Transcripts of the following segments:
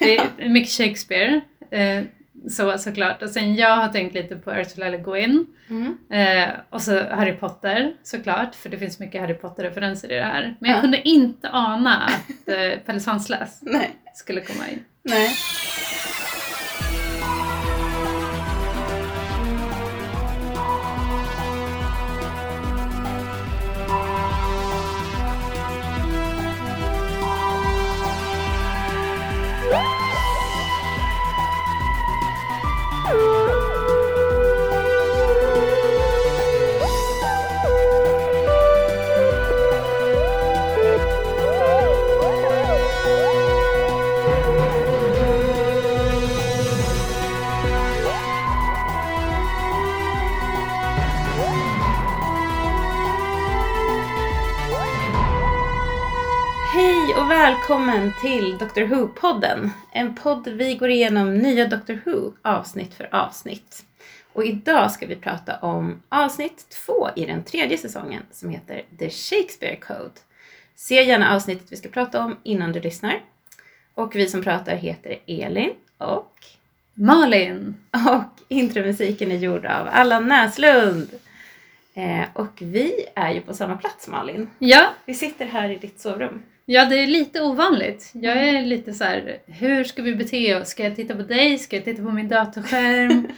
Det är mycket Shakespeare. Eh, så såklart. Och sen jag har tänkt lite på Ursula Le Guin. Mm. Eh, och så Harry Potter såklart, för det finns mycket Harry Potter-referenser i det här. Men jag Ja. kunde inte ana att eh, Pelle Svanslös skulle komma in. Nej. Välkommen till Doctor Who-podden. En podd vi går igenom nya Doctor Who avsnitt för avsnitt. Och idag ska vi prata om avsnitt två i den tredje säsongen som heter The Shakespeare Code. Se gärna avsnittet vi ska prata om innan du lyssnar. Och vi som pratar heter Elin och, Malin! och intromusiken är gjord av Allan Näslund. Eh, och vi är ju på samma plats Malin. Ja, Vi sitter här i ditt sovrum. Ja, det är lite ovanligt. Jag är lite så här, hur ska vi bete oss? Ska jag titta på dig? Ska jag titta på min datorskärm?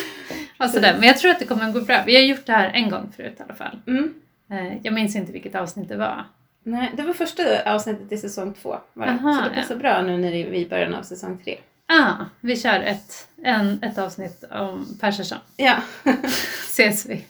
och sådär. Men jag tror att det kommer att gå bra. Vi har gjort det här en gång förut i alla fall. Mm. Eh, Jag minns inte vilket avsnitt det var. Nej, det var första avsnittet i säsong två. Var det. Aha, så det passar ja. bra nu när det är i början av säsong tre. Ah, vi kör ett, en, ett avsnitt om Persersson. Ja, Ses vi.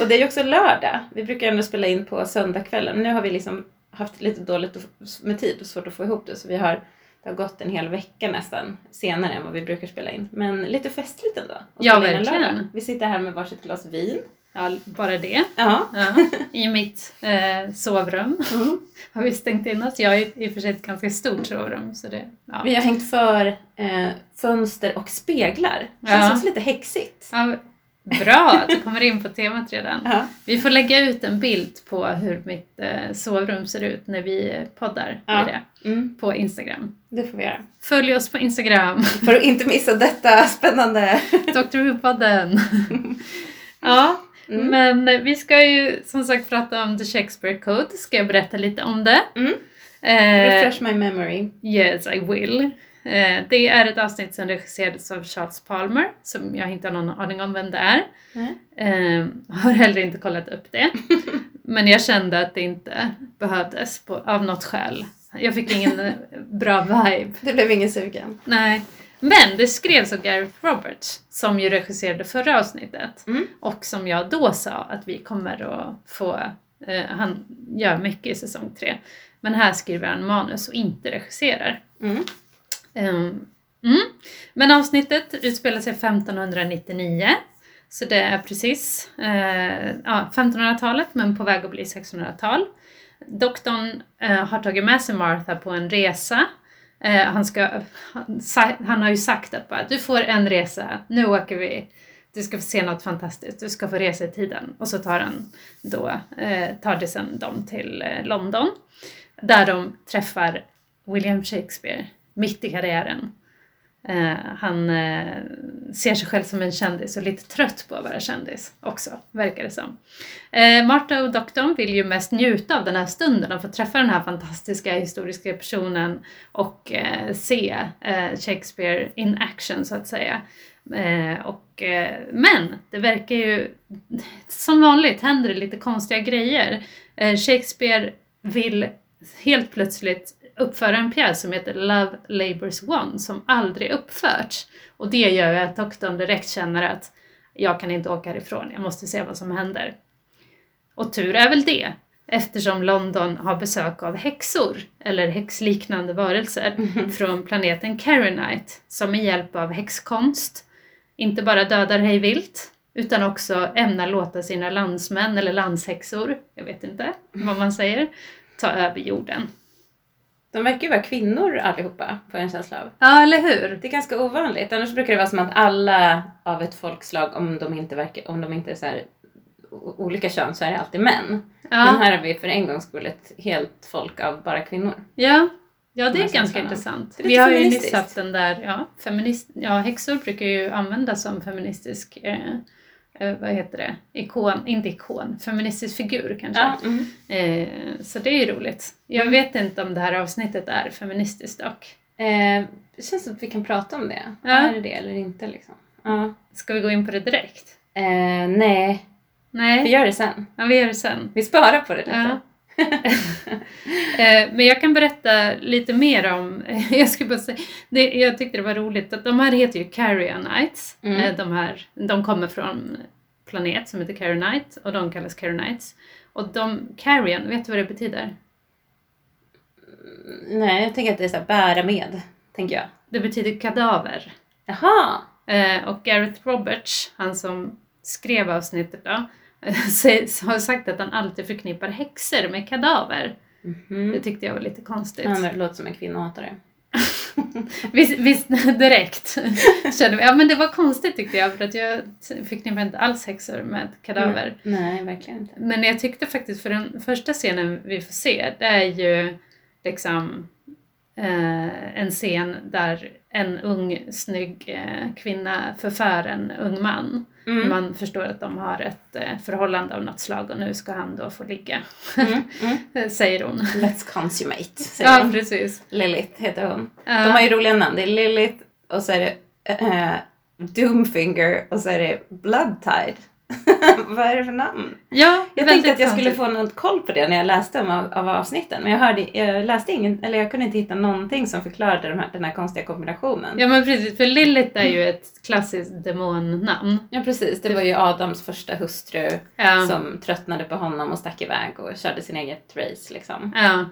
och det är ju också lördag. Vi brukar ändå spela in på söndagskvällen. Nu har vi liksom haft lite dåligt med tid och svårt att få ihop det. Så vi har, det har gått en hel vecka nästan senare än vad vi brukar spela in. Men lite festligt ändå. Ja, verkligen. Vi sitter här med varsitt glas vin. Ja, bara det. Ja. Ja, I mitt eh, sovrum Mm. har vi stängt in oss. Jag har i och för sig ett ganska stort sovrum. Så det, ja. Vi har hängt för eh, fönster och speglar. Känns Ja. också lite häxigt. Ja, bra att du kommer in på temat redan. Ja. Vi får lägga ut en bild på hur mitt eh, sovrum ser ut när vi poddar Ja. det, Mm, på Instagram. det får vi göra. Följ oss på Instagram, För att inte missa detta spännande. Dr. Who-podden. ja, Mm. men vi ska ju som sagt prata om The Shakespeare Code. Ska jag berätta lite om det? Mm. Eh, Refresh my memory. Yes, I will. Eh, det är ett avsnitt som regisserades av Charles Palmer, som jag inte har någon aning om vem det är. Eh, har heller inte kollat upp det. Men jag kände att det inte behövdes på, av något skäl. Jag fick ingen eh, bra vibe. Det blev ingen sugen. Nej. Men det skrevs av Gareth Roberts, som ju regisserade förra avsnittet. Mm. Och som jag då sa att vi kommer att få, eh, han gör mycket i säsong tre. Men här skriver han manus och inte regisserar. Mm. Ehm, mm. Men avsnittet utspelar sig 1599. Så det är precis eh, ja, 1500-talet men på väg att bli 1600-tal. Doktorn eh, har tagit med sig Martha på en resa. Eh, han, ska, han, han har ju sagt att bara, du får en resa, nu åker vi. Du ska få se något fantastiskt, du ska få resa i tiden. Och så tar han då eh, TARDISen dem till eh, London. Där de träffar William Shakespeare mitt i karriären. Eh, han eh, ser sig själv som en kändis och lite trött på att vara kändis också, verkar det som. Eh, Marta och doktorn vill ju mest njuta av den här stunden och få träffa den här fantastiska historiska personen och eh, se eh, Shakespeare in action så att säga. Eh, och, eh, men det verkar ju, som vanligt händer det lite konstiga grejer. Eh, Shakespeare vill helt plötsligt uppföra en pjäs som heter Love Labours Won som aldrig uppförts. Och det gör ju att doktorn direkt känner att jag kan inte åka härifrån, jag måste se vad som händer. Och tur är väl det, eftersom London har besök av häxor, eller häxliknande varelser, från planeten Carinite, som med hjälp av häxkonst inte bara dödar hej vilt, utan också ämnar låta sina landsmän eller landshäxor, jag vet inte vad man säger, ta över jorden. De verkar ju vara kvinnor allihopa, får jag en känsla av. Ja, eller hur? Det är ganska ovanligt. Annars brukar det vara som att alla av ett folkslag, om de inte, verkar, om de inte är så här, olika kön, så är det alltid män. Men Ja, här har vi för en gångs skull ett helt folk av bara kvinnor. ja. Ja, det är ganska intressant. Är Vi har ju nyss haft den där, ja, feminist, ja, häxor brukar ju användas som feministisk, eh, eh, vad heter det, ikon, inte ikon, feministisk figur kanske. Ja, mm. Eh, så det är ju roligt. Jag Mm. vet inte om det här avsnittet är feministiskt dock. eh, det känns som att vi kan prata om det. Ja. Är det det eller inte liksom? Ja. Ska vi gå in på det direkt? Eh, nej, vi Nej, gör det sen. ja, vi gör det sen. Vi sparar på det lite. Ja. Eh, Men jag kan berätta lite mer om, jag skulle bara säga, det, jag tyckte det var roligt att de här heter ju Carrionites. Mm. Eh, De, här, de kommer från planet som heter Carionite och de kallas Carionites. Och de, Carrion, vet du vad det betyder? Nej, jag tänker att det är så här, bära med, tänker jag. Det betyder kadaver. Jaha! Eh, och Gareth Roberts, han som skrev avsnittet då, har sagt att han alltid förknippar häxor med kadaver. Mhm. Det tyckte jag var lite konstigt. Ja, det låter som en kvinnohatare. Visst, visst direkt kände vi, ja men det var konstigt tyckte jag för att jag förknippar inte alls häxor med kadaver. Nej, verkligen inte. Men jag tyckte faktiskt för den första scenen vi får se, det är ju liksom eh, en scen där en ung snygg eh, kvinna förför en ung man. Mm. Man förstår att de har ett eh, förhållande av något slag och nu ska han då få ligga, Mm. Mm. säger hon. Let's consummate, säger Ja, hon. precis. Lilith heter hon. Ja. De har ju roliga namn. Det är Lilith och så är det eh, Doomfinger och så är det Bloodtide. Vad är det för namn? Ja, Jag tänkte att jag skulle konstigt. få något koll på det när jag läste om av, av avsnitten. Men jag, hörde, jag läste ingen, eller jag kunde inte hitta någonting som förklarade de här, den här konstiga kombinationen. Ja men precis, för Lilith är ju ett klassiskt demonnamn. Ja precis, det var ju Adams första hustru Ja. som tröttnade på honom och stack iväg och körde sin eget race liksom. ja.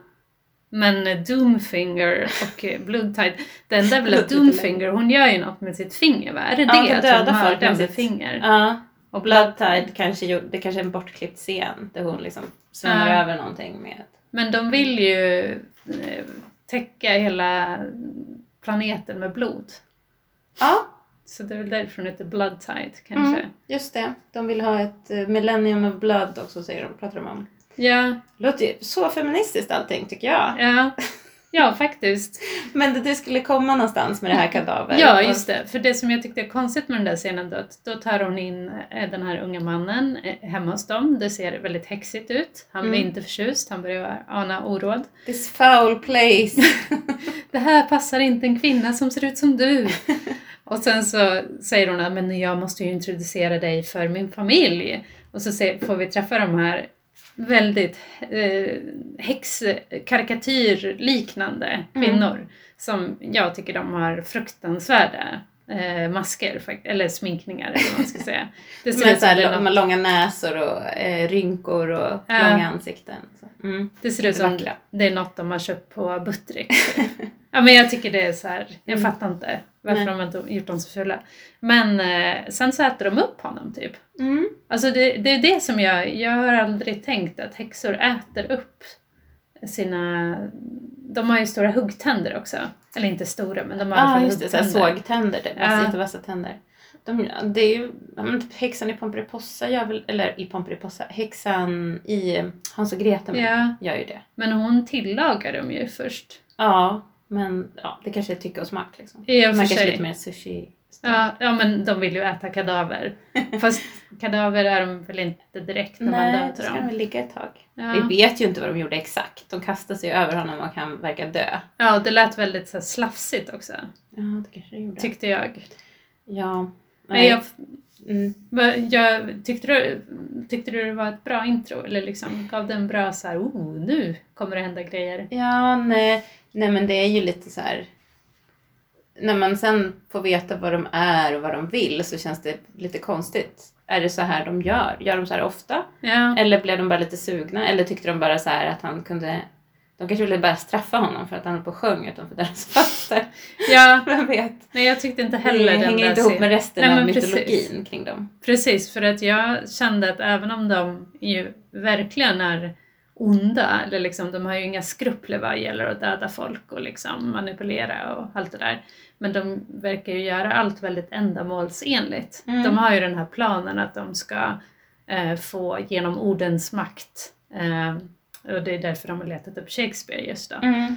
Men Doomfinger och Bloodtide, den där väl Doomfinger, hon gör ju något med sitt finger va? Är det Ja, det? att döda hon folk mördar med med sitt- finger? Ja, Och Bloodtide kanske gjorde, det kanske är en bortklippt scen där hon liksom svämmar Ja. över någonting med Men de vill ju eh, täcka hela planeten med blod. Ja, Så det är väl därför hon heter Bloodtide kanske. Mm, just det. De vill ha ett eh, millennium of blood också säger de, pratar de om. Ja, Låter ju så feministiskt allting tycker jag. ja. Ja, faktiskt. Men det, det skulle komma någonstans med det här kadaver. Ja, just det. För det som jag tyckte är konstigt med den där scenen då, att då tar hon in eh, den här unga mannen eh, hemma hos dem. Det ser väldigt häxigt ut. Han blir Mm. inte förtjust, han börjar ana oråd. This foul place. Det här passar inte en kvinna som ser ut som du. Och sen så säger hon att men jag måste ju introducera dig för min familj. Och så får vi träffa de här väldigt eh, häxkarikatyrliknande kvinnor. Som jag tycker de har fruktansvärda eh, masker, eller sminkningar eller vad man ska säga. Det ser ut som här, något- med långa näsor och eh, rynkor och Ja. långa ansikten. Mm. Det ser ut som Vackra. det är något de har köpt på Buttrick. ja men jag tycker det är så här, jag Mm. fattar inte varför Nej. de inte gjort dem så fulla. Men eh, sen så äter de upp honom typ. Mm. Alltså det, det är det som jag, jag har aldrig tänkt att häxor äter upp sina, de har ju stora huggtänder också. Eller inte stora men de har i alla just det. Huggtänder. sågtänder, typ. Ja. Jättevassa tänder. De, det är ju, typ häxan i Pomperipossa gör väl, eller i Pomperipossa, häxan i Hans och Greta Ja. gör ju det. Men hon tillagar dem ju först. Ja, men ja, det kanske är tycke och smak liksom. Och Man kanske lite mer sushi. Ja, ja men de vill ju äta kadaver. Fast kadaver är de väl inte direkt när man Nej, då dödar ska de dem. väl ligga ett tag. Ja. Vi vet ju inte vad de gjorde exakt. De kastade sig över honom och han verkar dö. Ja, det lät väldigt så här, slafsigt också, Ja, det kanske det gjorde. tyckte jag. ja. Nej. Jag, Mm. jag, tyckte, du, tyckte du det var ett bra intro? Eller liksom gav det en bra så här, oh, nu kommer det hända grejer? Ja, nej. Nej, men det är ju lite så här. När man sen får veta vad de är och vad de vill så känns det lite konstigt. Är det så här de gör? Gör de så här ofta? Ja, Eller blev de bara lite sugna? Eller tyckte de bara så här att han kunde... De kanske ville bara straffa honom för att han höll på och sjöng utanför deras fönster. ja Vem vet? nej, jag tyckte inte Det heller den hänger där inte ihop med resten Nej, av mytologin precis. kring dem. Precis, för att jag kände att även om de ju verkligen är onda, eller liksom, de har ju inga skrupler vad gäller att döda folk och liksom manipulera och allt det där. Men de verkar ju göra allt väldigt ändamålsenligt. Mm. De har ju den här planen att de ska eh, få genom ordens makt eh, och det är därför de har letat upp Shakespeare just då, Mm.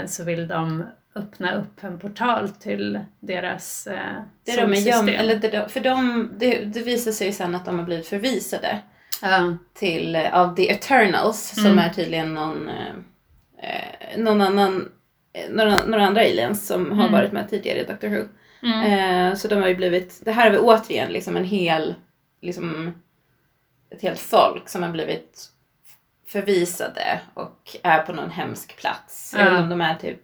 eh, så vill de öppna upp en portal till deras eh, Det är de solsystem. göm, eller det, för de, det, det visar sig ju sen att de har blivit förvisade Ja, till, eh, av The Eternals som Mm. är tydligen någon, eh, eh, någon annan, eh, några, några andra aliens som har Mm. varit med tidigare i Doctor Who. mm. Eh, så de har ju blivit, det här är väl återigen liksom en hel, liksom ett helt folk som har blivit förvisade och är på någon hemsk plats. Ja. inte om de är typ,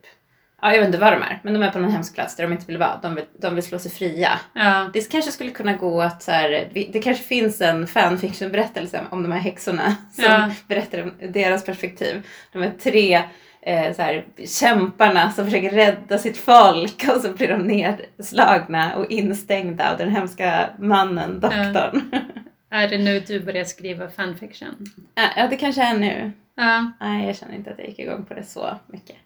ja jag vet inte vad de är, men de är på någon hemsk plats där de inte vill vara. De vill, de vill slå sig fria. ja. Det kanske skulle kunna gå att så här, det kanske finns en fanfiction-berättelse om de här häxorna som Ja. berättar om deras perspektiv. De är tre eh, så här, kämparna som försöker rädda sitt folk och så blir de nedslagna och instängda av den hemska mannen, doktorn. Är det nu du börjar skriva fanfiction? Ja, ja, det kanske är nu. Ja, Nej, jag känner inte att jag gick igång på det så mycket.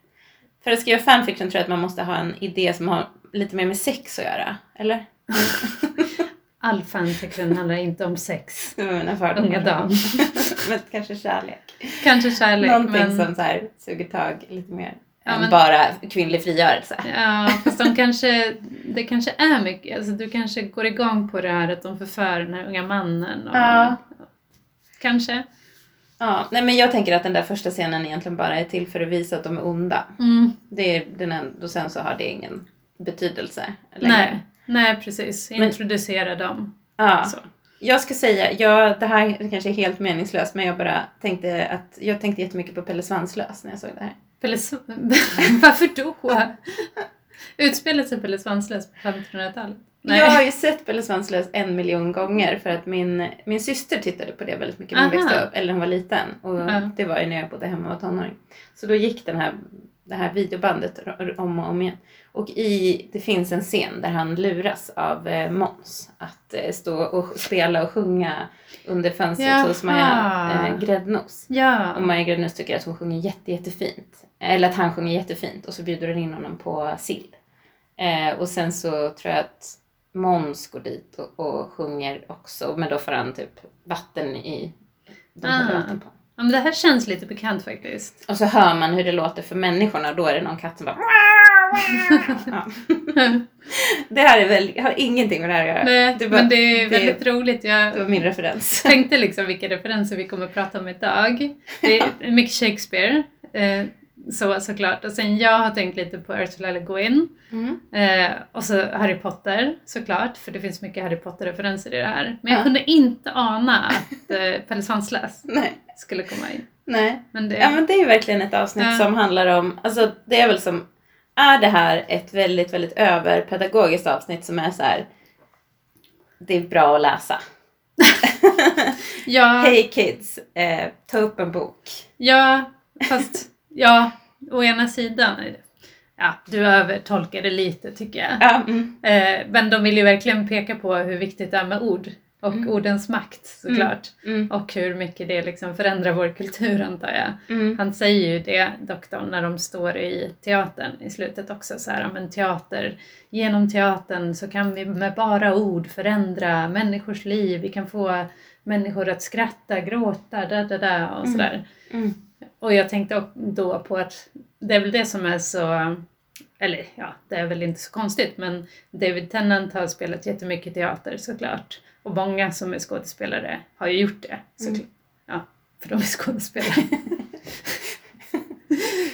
För att skriva fanfiction tror jag att man måste ha en idé som har lite mer med sex att göra. Eller? all fanfiction handlar inte om sex. Unga dam. Men kanske kärlek. Kanske kärlek, Någonting men... som så här, suger tag lite mer Ja, än men- bara kvinnlig frigörelse. Ja, fast de kanske, det kanske är mycket, alltså du kanske går igång på det här att de förför den här unga mannen. Och, Ja. Kanske. Ja, nej men jag tänker att den där första scenen egentligen bara är till för att visa att de är onda. Mm. Det är den enda, och sen så har det ingen betydelse längre. Nej, nej precis. Men- Introducera dem. Ja. Så. Jag ska säga, ja, det här kanske är helt meningslöst men jag bara tänkte att jag tänkte jättemycket på Pelle Svanslös när jag såg det här. Pelle Sv- Varför då? Utspelar sig Pelle Svanslös på 1500-talet? Nej. Jag har ju sett Pelle Svanslös en miljon gånger för att min, min syster tittade på det väldigt mycket när hon Aha. växte upp, eller när hon var liten. Och Ja. det var ju när jag bodde hemma och var tonåring. Så då gick den här, det här videobandet om och om igen. Och i, det finns en scen där han luras av eh, Måns att eh, stå och spela och sjunga under fönstret Jaha. hos Maja eh, Gräddnos. Ja. Och Maja Gräddnos tycker att hon sjunger jätte, jättefint. Eller att han sjunger jättefint och så bjuder hon in honom på sill. Eh, och sen så tror jag att Måns går dit och, och sjunger också, men då får han typ vatten i de Ah. vatten på. ja, men det här känns lite bekant faktiskt. Och så hör man hur det låter för människorna och då är det någon katt som bara ja. Det här är väl, har ingenting med det här att göra. Nej, det, var, men det är det- väldigt roligt. det Jag var min referens. tänkte liksom vilka referenser vi kommer att prata om idag. Det är mycket Shakespeare, eh, så, såklart. Och sen jag har tänkt lite på Ursula Le Guin. Mm. Eh, och så Harry Potter såklart, för det finns mycket Harry Potter-referenser i det här. Men jag Ja. kunde inte ana att eh, Pelle Svanslös skulle komma in. nej. Men det, Ja men det är ju verkligen ett avsnitt Ja. som handlar om, alltså det är väl som, är det här ett väldigt, väldigt överpedagogiskt avsnitt som är så här. det är bra att läsa. ja, Hej kids, eh, ta upp en bok. ja, fast ja, å ena sidan, ja, du övertolkar det lite tycker jag. Ja, mm, Eh, men de vill ju verkligen peka på hur viktigt det är med ord och Mm. ordens makt såklart. mm, Och hur mycket det liksom förändrar vår kultur antar jag. mm, Han säger ju det, doktorn, när de står i teatern i slutet också. Så här, men teater, genom teatern så kan vi med bara ord förändra människors liv. Vi kan få människor att skratta, gråta, da, da, da, och Mm. sådär. Mm. Och jag tänkte då på att det är väl det som är så, eller ja, det är väl inte så konstigt, men David Tennant har spelat jättemycket teater såklart. Och många som är skådespelare har ju gjort det. Såklart. Mm. Ja, för de är skådespelare.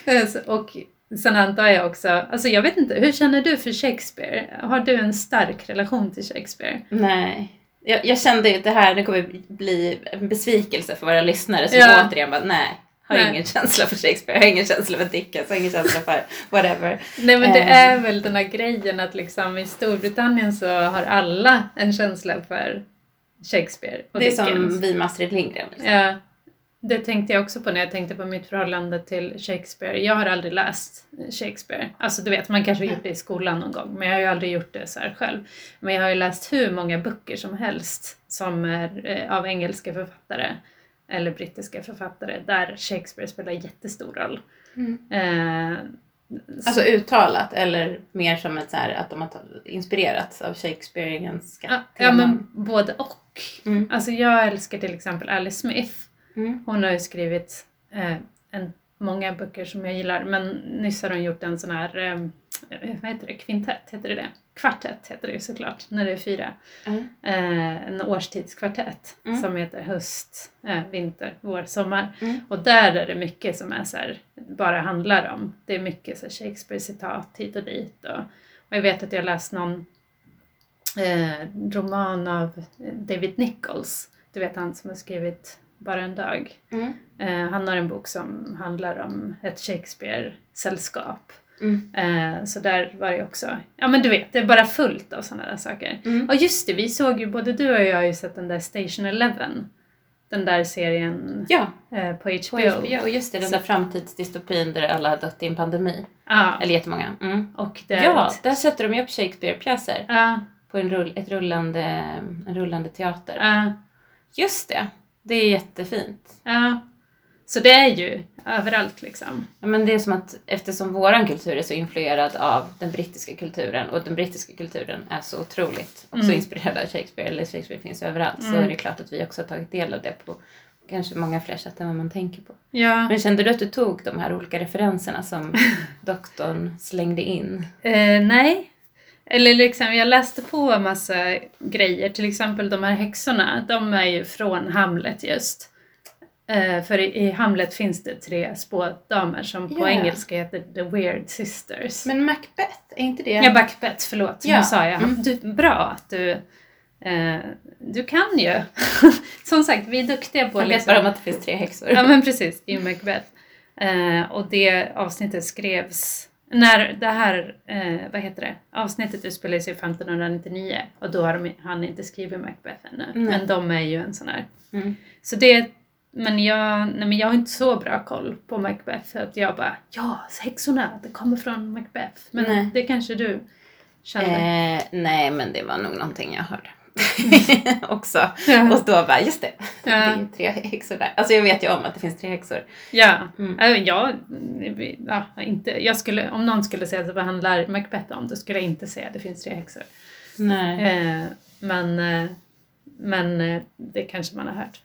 Eh, så- och sen antar jag också, alltså jag vet inte, hur känner du för Shakespeare? Har du en stark relation till Shakespeare? Nej. Jag, jag kände ju att det här det kommer bli en besvikelse för våra lyssnare som Ja. återigen bara nej. Har Nej. ingen känsla för Shakespeare, har ingen känsla för Dickens, har ingen känsla för whatever. Nej men det Eh. är väl den här grejen att liksom i Storbritannien så har alla en känsla för Shakespeare och Det är Dickens. som vi med Astrid Lindgren. Liksom. Ja, det tänkte jag också på när jag tänkte på mitt förhållande till Shakespeare. Jag har aldrig läst Shakespeare. Alltså du vet, man kanske har gjort det i skolan någon gång, men jag har ju aldrig gjort det så här själv. Men jag har ju läst hur många böcker som helst som är eh, av engelska författare eller brittiska författare där Shakespeare spelar jättestor roll. Mm. Eh, Alltså uttalat eller mer som ett så här att de har inspirerats av Shakespeareanska ja, ja, men både och. Mm. Alltså jag älskar till exempel Alice Smith. Mm. Hon har ju skrivit eh, en, många böcker som jag gillar. Men nyss har hon gjort en sån här, eh, vad heter det, kvintett, heter det det? Kvartett heter det ju såklart, när det är fyra. Mm. Eh, en årstidskvartett Mm. som heter höst, eh, vinter, vår, sommar. Mm. Och där är det mycket som är så här, bara handlar om, det är mycket så Shakespeare-citat hit och dit. Och, och jag vet att jag läst någon eh, roman av David Nichols, du vet han som har skrivit Bara en dag. Mm. Eh, han har en bok som handlar om ett Shakespeare-sällskap. Mm. Eh, så där var det också, ja men du vet, det är bara fullt av sådana där saker. Mm. Och just det, vi såg ju, både du och jag har ju sett den där Station Eleven. Den där serien Ja, eh, på HBO. på HBO. Just det, den Så- där framtidsdystopin där alla har dött i en pandemi. Ja, Eller jättemånga. Mm. och det är Ja, där sätter de ju upp Shakespeare-pjäser ja, på en, rull, ett rullande, en rullande teater. ja, Just det, det är jättefint. ja. Så det är ju överallt liksom. Ja, men det är som att eftersom våran kultur är så influerad av den brittiska kulturen och den brittiska kulturen är så otroligt också Mm. inspirerad av Shakespeare, eller Shakespeare finns överallt, så Mm. är det klart att vi också har tagit del av det på kanske många fler sätt än vad man tänker på. Ja. Men kände du att du tog de här olika referenserna som doktorn slängde in? Eh, nej. Eller liksom, jag läste på en massa grejer, till exempel de här häxorna, de är ju från Hamlet just. Eh, för i, Hamlet finns det tre spådamer som på Ja. engelska heter The Weird Sisters. Men Macbeth, är inte det? Ja, Macbeth, förlåt, Ja. nu sa jag. Mm. Du, bra att du... Eh, du kan ju. Som sagt, vi är duktiga på Man vet liksom- bara om att det finns tre häxor. Ja men precis, i Macbeth. Eh, och det avsnittet skrevs när det här, eh, vad heter det, avsnittet utspelar sig 1599 och då har de, han inte skrivit Macbeth ännu. Nej. Men de är ju en sån här. Mm. Så det, men jag, nej men jag har inte så bra koll på Macbeth för att jag bara, ja, häxorna, det kommer från Macbeth. Men Nej. det kanske du kände? Eh, nej, men det var nog någonting jag hörde. också. Ja. Och då bara, just det, det Ja. är ju tre häxor där. Alltså jag vet ju om att det finns tre häxor. Ja, Mm. Äh, jag, ja, inte, jag skulle, om någon skulle säga att vad handlar Macbeth om, då skulle jag inte säga att det finns tre häxor. Nej. Eh, men, eh, men eh, det kanske man har hört.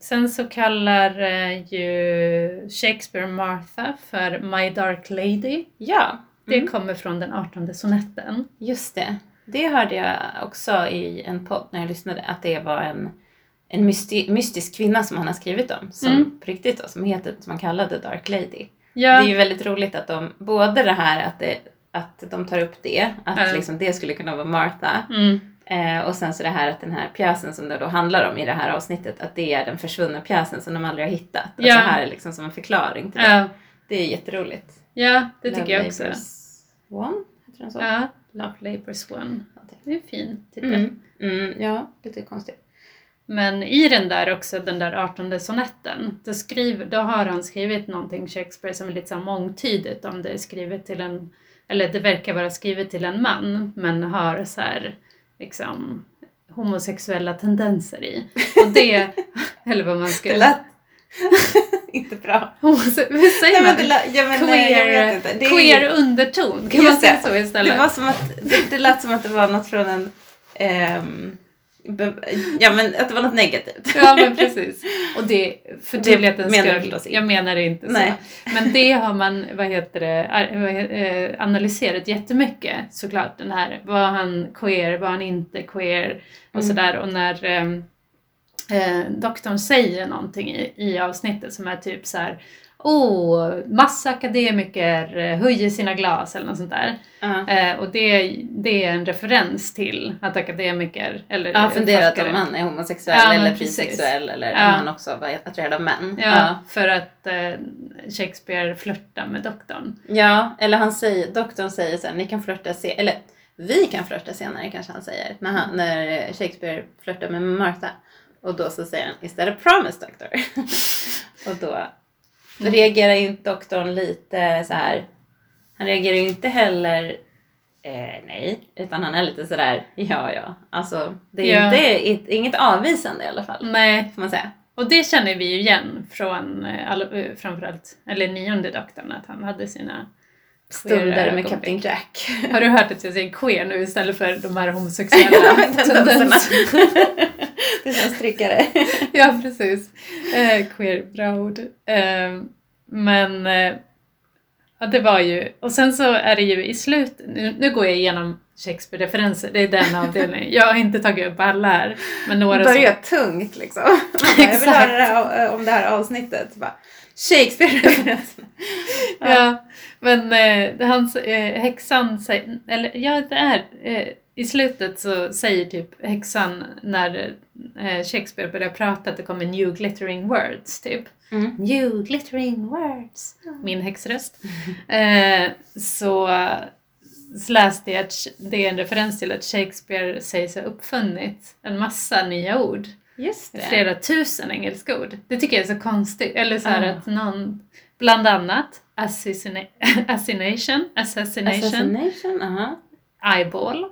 Sen så kallar eh, ju Shakespeare Martha för My Dark Lady. Ja, Det mm. kommer från den 18 sonetten. just det. Det hörde jag också i en podd när jag lyssnade, att det var en, en mysti- mystisk kvinna som han har skrivit om, som Mm. på riktigt då, som heter, som man kallade Dark Lady. Ja, Det är ju väldigt roligt att de, både det här att, det, att de tar upp det, att Ja. liksom det skulle kunna vara Martha, mm, Eh, och sen så det här att den här pjäsen som det då handlar om i det här avsnittet, att det är den försvunna pjäsen som de aldrig har hittat. Ja. det här är liksom som en förklaring till det. ja, Det är jätteroligt. ja, det tycker Love jag också. One, heter den så? Ja, Love Labour's One. Det är en fin titel. Mm. Mm, ja, lite konstigt. Men i den där också, den där 18 sonetten, då, skriver, då har han skrivit någonting, Shakespeare, som är lite så mångtydigt om det är skrivet till en, eller det verkar vara skrivet till en man, men har så här, liksom, homosexuella tendenser i. Och det, eller vad man Det skulle... lät inte bra. Vad säger Nej, man? men det lät, ja, men, nej, jag queer. Det, är- underton, kan man säga det. så istället? det var som att, det, det lät som att det var något från en, be, ja men att det var något negativt. Ja men precis. Och det, för tydlighetens skull, jag menar det inte Nej. så. Men det har man, vad heter det, eh, analyserat jättemycket såklart. Den här, var han queer, var han inte queer och Mm. sådär. Och när ehm, eh, doktorn säger någonting i, i avsnittet som är typ så här. Oh, massa akademiker eh, höjer sina glas eller något sånt där. Ja. Eh, och det, det är en referens till att akademiker eller har funderat om man är homosexuell Ja, eller bisexuell eller Ja. om han också var attraherad av män. Ja, för att eh, Shakespeare flörtar med doktorn. Ja, eller han säger, doktorn säger sen, ni kan flörta se eller vi kan flörta senare kanske han säger, när, han, när Shakespeare flörtar med Martha. Och då så säger han, is that a promise doctor? och då, då reagerar ju inte doktorn lite så här. han reagerar ju inte heller eh, nej, utan han är lite sådär, ja ja, alltså det är Ja. inte, inget avvisande i alla fall, Nej, får man säga. och det känner vi ju igen från eh, alla, eh, framförallt, eller nionde doktorn, att han hade sina Stunder med. Captain Jack. Har du hört att jag säger queer nu istället för de här homosexuella tendenserna. Strickare. ja, precis. Eh, queer Braud. Eh, men eh, ja, det var ju, och sen så är det ju i slut, nu, nu går jag igenom Shakespeare-referenser, det är den avdelningen. Jag har inte tagit upp alla här. Men några Det som, tungt liksom. Jag vill höra det här, om det här avsnittet. Bara, Shakespeare-referensen. Ja, men eh, hans, eh, häxan säger, eller ja det är, eh, i slutet så säger typ häxan när eh, Shakespeare börjar prata att det kommer new glittering words typ. Mm. New glittering words. Min häxröst. Eh, så, så läste jag att det är en referens till att Shakespeare sägs ha uppfunnit en massa nya ord. Just det. Flera tusen engelska ord. Det tycker jag är så konstigt. Eller så här Ah. att någon, bland annat assassination, assassination, assassination, Assassination, aha. eyeball,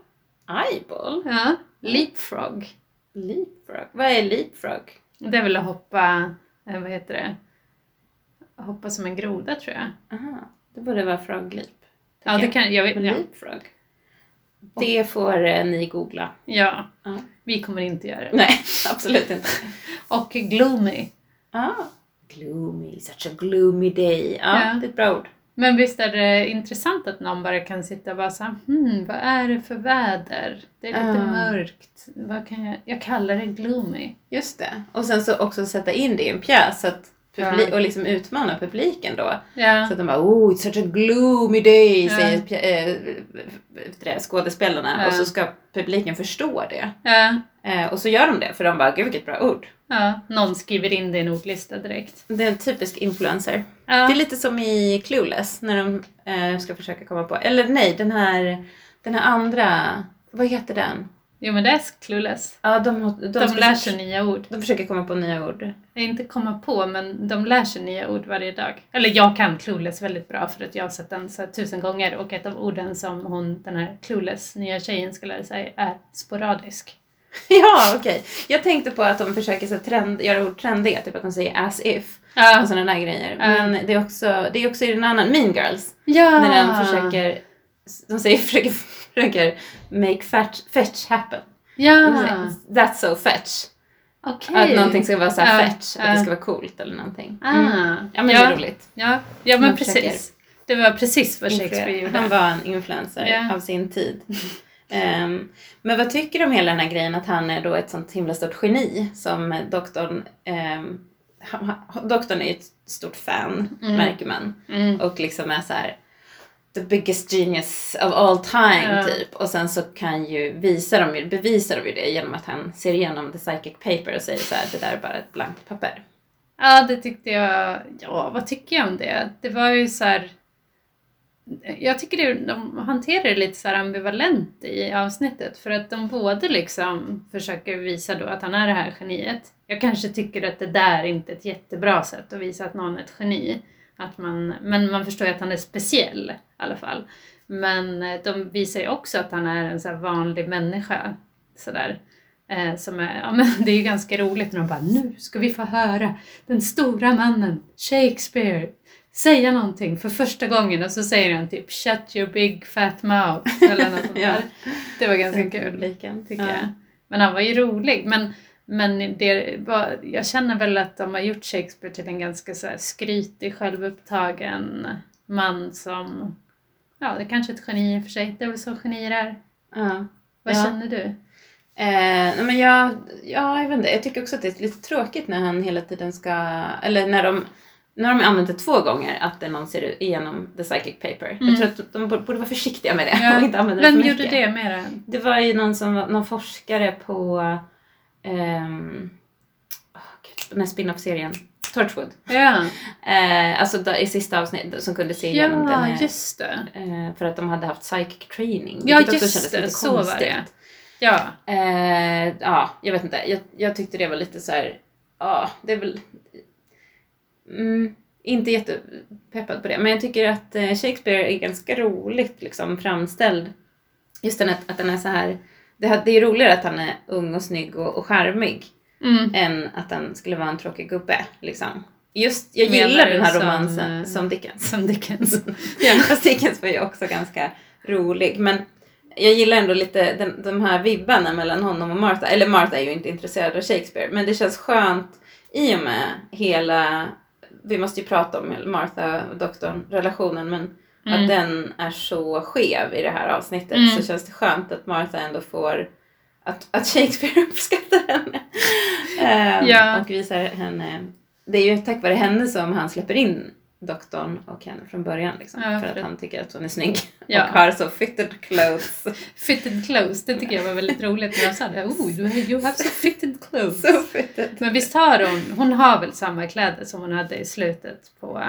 Eyeball. ja, leapfrog. Leapfrog. Vad är leapfrog? Det är väl att hoppa, eh, vad heter det, hoppa som en groda tror jag. Aha. Det borde vara frog leap. Ja, det kan, jag vet, ja. leapfrog. Det får eh, ni googla. ja, Ja. vi kommer inte göra det. Nej, absolut inte. Och gloomy. Ah. Gloomy, such a gloomy day. Ja, Ja. det är ett bra ord. Men visst är det intressant att någon bara kan sitta och bara såhär, hmm, vad är det för väder? Det är lite Ah. mörkt. Vad kan jag, jag kallar det gloomy. Just det. Och sen så också sätta in det i en pjäs så att publi- Ja. och liksom utmana publiken då. Ja, Så att de bara oh, it's such a gloomy day, Ja. säger äh, skådespelarna. Ja. Och så ska publiken förstå det. Eh, och så gör de det, för de bara, gud vilket bra ord. Någon skriver in det i en ordlista direkt. Det är en typisk influencer. Ja, Det är lite som i Clueless, när de eh, ska försöka komma på, eller nej, den här, den här andra, vad heter den? jo men det är clueless. Ja, de, de, De lär sig nya ord. De försöker komma på nya ord. Inte komma på, men de lär sig nya ord varje dag. Eller jag kan clueless väldigt bra för att jag har sett den så tusen gånger och ett av orden som hon, den här clueless, nya tjejen ska lära sig är sporadisk. Ja, okej. Jag tänkte på att de försöker så trend, göra ord trendiga, typ att de säger as if Ja, och sådana där grejer. Ja. Men det är också, det är också i den annan, Mean Girls, ja. när de försöker, de säger, försöker, försöker make fetch, fetch happen. Ja, That's so fetch. okej. Att någonting ska vara så här Ja, fetch, att det ska vara coolt eller någonting. Ah, Mm. Ja men det ja, är roligt. Ja, ja men precis. Det var precis vad Shakespeare gjorde. Han var en influencer Ja. av sin tid. Ehm, men vad tycker du om hela den här grejen att han är då ett sånt himla stort geni som doktorn han- Doktorn är ju ett stort fan, Mm. märker man. Mm. Och liksom är så här the biggest genius of all time Ja. typ. Och sen så kan ju, visa de, ju- bevisar de ju det genom att han ser igenom the psychic paper och säger så här, det där är bara ett blankt papper. Ja, det tyckte jag. Ja, vad tycker jag om det? Det var ju så här. Jag tycker det, de hanterar det lite så här ambivalent i avsnittet för att de både liksom försöker visa då att han är det här geniet. Jag kanske tycker att det där inte är ett jättebra sätt att visa att någon är ett geni. Att man, men man förstår ju att han är speciell i alla fall. Men eh, de visar ju också att han är en så här vanlig människa. Sådär. Eh, som är, ja, men det är ju ganska roligt när de bara nu ska vi få höra den stora mannen Shakespeare säga någonting för första gången och så säger han typ shut your big fat mouth eller något sånt Ja. där. Det var ganska Den kul publiken. tycker Ja. jag. Men han var ju rolig. Men, men det var, jag känner väl att de har gjort Shakespeare till en ganska så här skrytig, självupptagen man som, ja det är kanske är ett geni i och för sig, det är väl så genier är. Ja. Vad Ja. känner du? Eh, men jag, ja, jag vet inte. Jag tycker också att det är lite tråkigt när han hela tiden ska, eller när de, när de använt det två gånger, att det någon ser igenom the psychic paper. Mm. Jag tror att de borde vara försiktiga med det Ja. och inte använda det Vem för gjorde mycket. det mera? Det var ju någon som var, någon forskare på, åh, gud, den här spin-off-serien, Torchwood. Ja, Eh, alltså då, i sista avsnittet som kunde se igenom den ja här, just det. eh, för att de hade haft psychic training. Ja också just kändes det, lite så var det. Ja, Eh, ja, jag vet inte. Jag, jag tyckte det var lite så här. Ja, det är väl... Mm, inte jättepeppad på det. Men jag tycker att eh, Shakespeare är ganska roligt liksom framställd. Just den att, att den är så här... Det, det är roligare att han är ung och snygg och, och charmig mm. än att han skulle vara en tråkig gubbe. Liksom. Just, jag Menar gillar den här som, romansen som Dickens. som Dickens. Ja, fast Dickens var ju också ganska rolig. Men jag gillar ändå lite den, de här vibbarna mellan honom och Martha. Eller Martha är ju inte intresserad av Shakespeare. Men det känns skönt i och med hela, vi måste ju prata om Martha och doktorn relationen men Mm. att den är så skev i det här avsnittet Mm. så känns det skönt att Martha ändå får att, att Shakespeare uppskattar henne. Ehm, Ja. Och visar henne. Det är ju tack vare henne som han släpper in doktorn och henne från början. Liksom, Ja, för för att det- han tycker att hon är snygg Ja. och har så fitted clothes. Fitted clothes, det tycker jag var väldigt roligt när jag sa det. Oh, you have, so fitted clothes. så fitted. Men visst har hon, hon har väl samma kläder som hon hade i slutet på äh,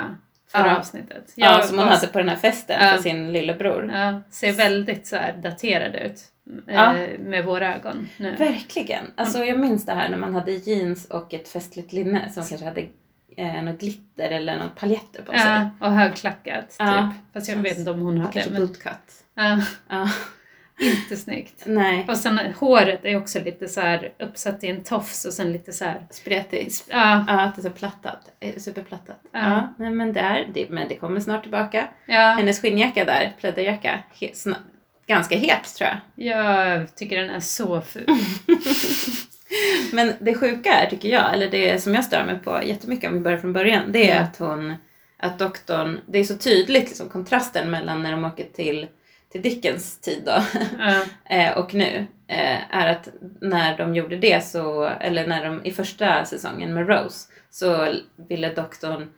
förra Ja. avsnittet. Ja, Jag som hon hade på den här festen Ja. för sin lillebror. Ja, ser väldigt så här daterad ut. eh, Ja. Med våra ögon nu. Verkligen. Alltså jag minns det här när man hade jeans och ett festligt linne som kanske hade eh, något glitter eller något paljetter på sig. Ja, och högklackat Ja. typ. Fast jag vet inte om hon hade. Kanske Men, bootcut. ja, Ja. inte snyggt. Nej. Och sen håret är också lite så här uppsatt i en tofs och sen lite så här. Spretigt. Ja, Ja, att det är så plattat. Eh, Superplattat. Ja. Ja. nej, men, det är, det, men det kommer snart tillbaka. ja, Hennes skinnjacka där, pläderjacka, he, ganska het tror jag. jag tycker den är så ful. Men det sjuka är, tycker jag, eller det som jag stör mig på jättemycket om vi börjar från början, det är Ja. att hon, att doktorn, det är så tydligt liksom, kontrasten mellan när de åker till, till Dickens tid då, eh, och nu, eh, är att när de gjorde det så, eller när de i första säsongen med Rose, så ville doktorn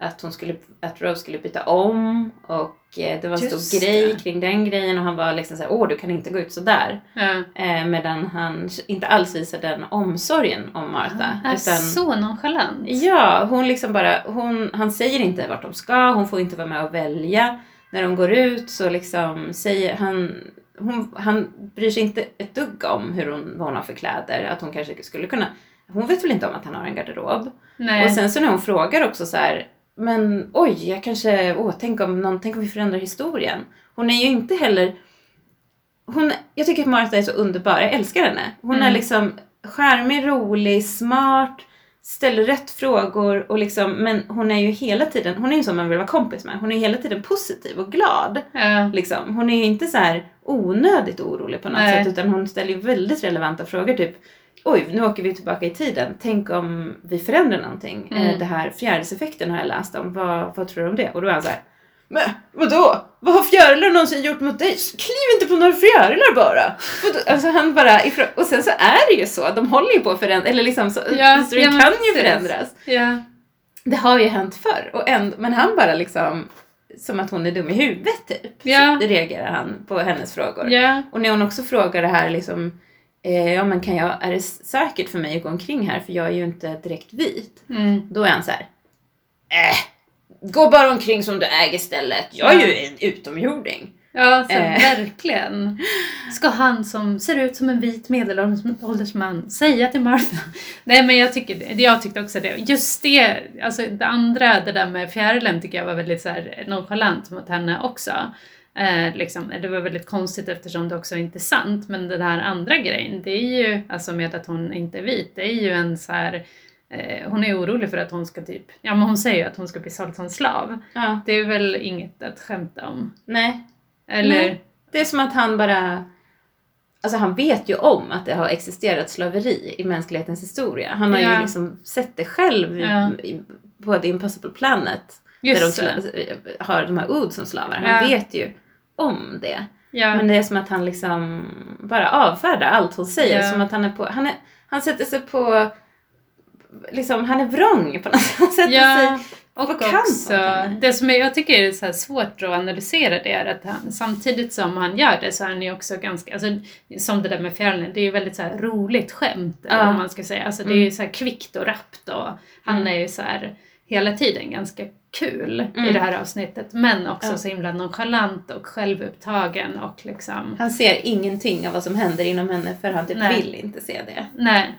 att, hon skulle, att Rose skulle byta om och eh, det var en stor grej kring den grejen och han var liksom såhär, åh du kan inte gå ut sådär. ja. Eh, medan han inte alls visade den omsorgen om Martha. Han är utan, så nonchalant. Ja, hon liksom bara, hon, han säger inte vart de ska, hon får inte vara med och välja. När de går ut så liksom säger han, hon, han bryr sig inte ett dugg om hur hon, vad hon har för kläder. Att hon kanske skulle kunna, hon vet väl inte om att han har en garderob. Nej. Och sen så när hon frågar också så här, men oj, jag kanske, åh, tänk om, någon, tänk om vi förändrar historien. Hon är ju inte heller, hon, jag tycker att Martha är så underbar, jag älskar henne. Hon är Mm. liksom charmig, rolig, smart, ställer rätt frågor och liksom, men hon är ju hela tiden, hon är ju som man vill vara kompis med. Hon är hela tiden positiv och glad. ja. Liksom. Hon är ju inte så här onödigt orolig på något Nej. sätt utan hon ställer ju väldigt relevanta frågor typ Oj, nu åker vi tillbaka i tiden. Tänk om vi förändrar någonting. Mm. Eh, Det här fjärilseffekten har jag läst om. Vad, vad tror du om det? Och då är han så här. Men vadå? Vad har fjärilar någonsin gjort mot dig? Kliv inte på några fjärilar bara! Alltså han bara ifrån, och sen så är det ju så. De håller ju på att förändra, eller liksom så, Ja, historien ja, men kan ju förändras. ja. Det har ju hänt förr. Och ändå, men han bara liksom, som att hon är dum i huvudet typ. Ja. Så reagerar han på hennes frågor. ja. Och när hon också frågar det här liksom, eh, ja men kan jag, är det säkert för mig att gå omkring här för jag är ju inte direkt vit. Mm. Då är han så här, äh, gå bara omkring som du äger stället. Jag är ju en utomjording. Ja, så Eh. verkligen. Ska han som ser ut som en vit medelålders man säga till Martha? Nej men jag, tycker, jag tyckte också det. Just det, alltså det andra, det där med fjärilen tycker jag var väldigt så här nonchalant mot henne också. Eh, liksom, det var väldigt konstigt eftersom det också är sant. Men den här andra grejen, det är ju, alltså med att hon inte är vit, det är ju en så här eh, hon är orolig för att hon ska typ, ja men hon säger ju att hon ska bli såld som slav. Ja, Det är väl inget att skämta om. nej. Eller? Nej. Det är som att han bara, alltså han vet ju om att det har existerat slaveri i mänsklighetens historia. Han har Ja. ju liksom sett det själv Ja. på The Impossible Planet. Just där de sla- har de här Ood som slavar. Han Ja. vet ju om det. Ja. Men det är som att han liksom bara avfärdar allt hon säger. Ja. Som att han är på, han, är, han sätter sig på, liksom han är vrång på något sätt. Han sätter ja. sig Och på kant också, det som jag tycker är så svårt att analysera det är att han, samtidigt som han gör det så är han ju också ganska, alltså, som det där med fjärilen, det är ju väldigt så roligt skämt Ja. vad man ska säga. Alltså det är ju så här kvickt och rappt och han Mm. är ju så här hela tiden ganska kul i Mm. det här avsnittet men också Ja. så himla nonchalant och självupptagen och liksom, Han ser ingenting av vad som händer inom henne för han typ Nej. vill inte se det. nej.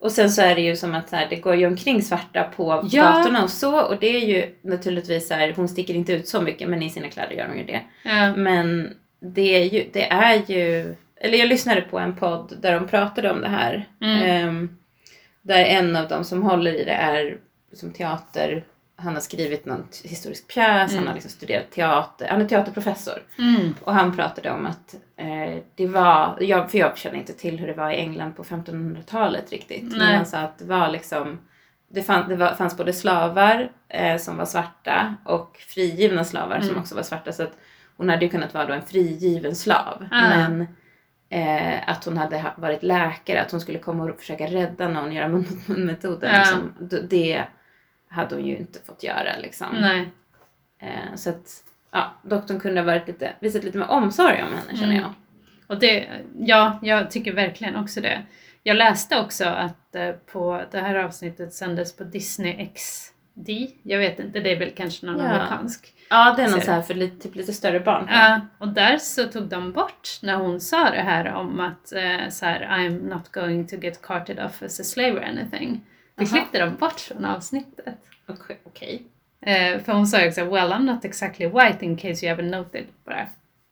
Och sen så är det ju som att här, det går ju omkring svarta på Ja. gatorna och så. Och det är ju naturligtvis så här, hon sticker inte ut så mycket men i sina kläder gör hon ju det. Ja. Men det är ju, det är ju eller jag lyssnade på en podd där de pratade om det här. Mm. Ehm, där en av dem som håller i det är som teater, han har skrivit någon historisk pjäs, han Mm. har liksom studerat teater, han är teaterprofessor. Mm. Och han pratade om att, eh, det var, jag, för jag känner inte till hur det var i England på 1500-talet riktigt. Men Nej. han sa att det var liksom, det, fann, det var, fanns både slavar eh, som var svarta och frigivna slavar som Mm. också var svarta. Så att hon hade ju kunnat vara en frigiven slav. Ah. Men eh, att hon hade ha- varit läkare, att hon skulle komma och försöka rädda någon, göra mun- munmetoden. Ja. Liksom, det hade hon ju inte fått göra liksom. Nej. Eh, så att ja, doktorn kunde ha varit lite, visat lite mer omsorg om henne känner Mm. jag. Och det, ja, jag tycker verkligen också det. Jag läste också att eh, på det här avsnittet sändes på Disney XD. Jag vet inte, det är väl kanske någon Ja. amerikansk. Ja, det är någon så här för lite, typ lite större barn. Ja, och där så tog de bort när hon sa det här om att eh, så här, I'm not going to get carted off as a slave or anything. Det Aha. klippte de bort från avsnittet. Okej. okej. Eh, för hon sa ju också, well I'm not exactly white in case you haven't noted. Bara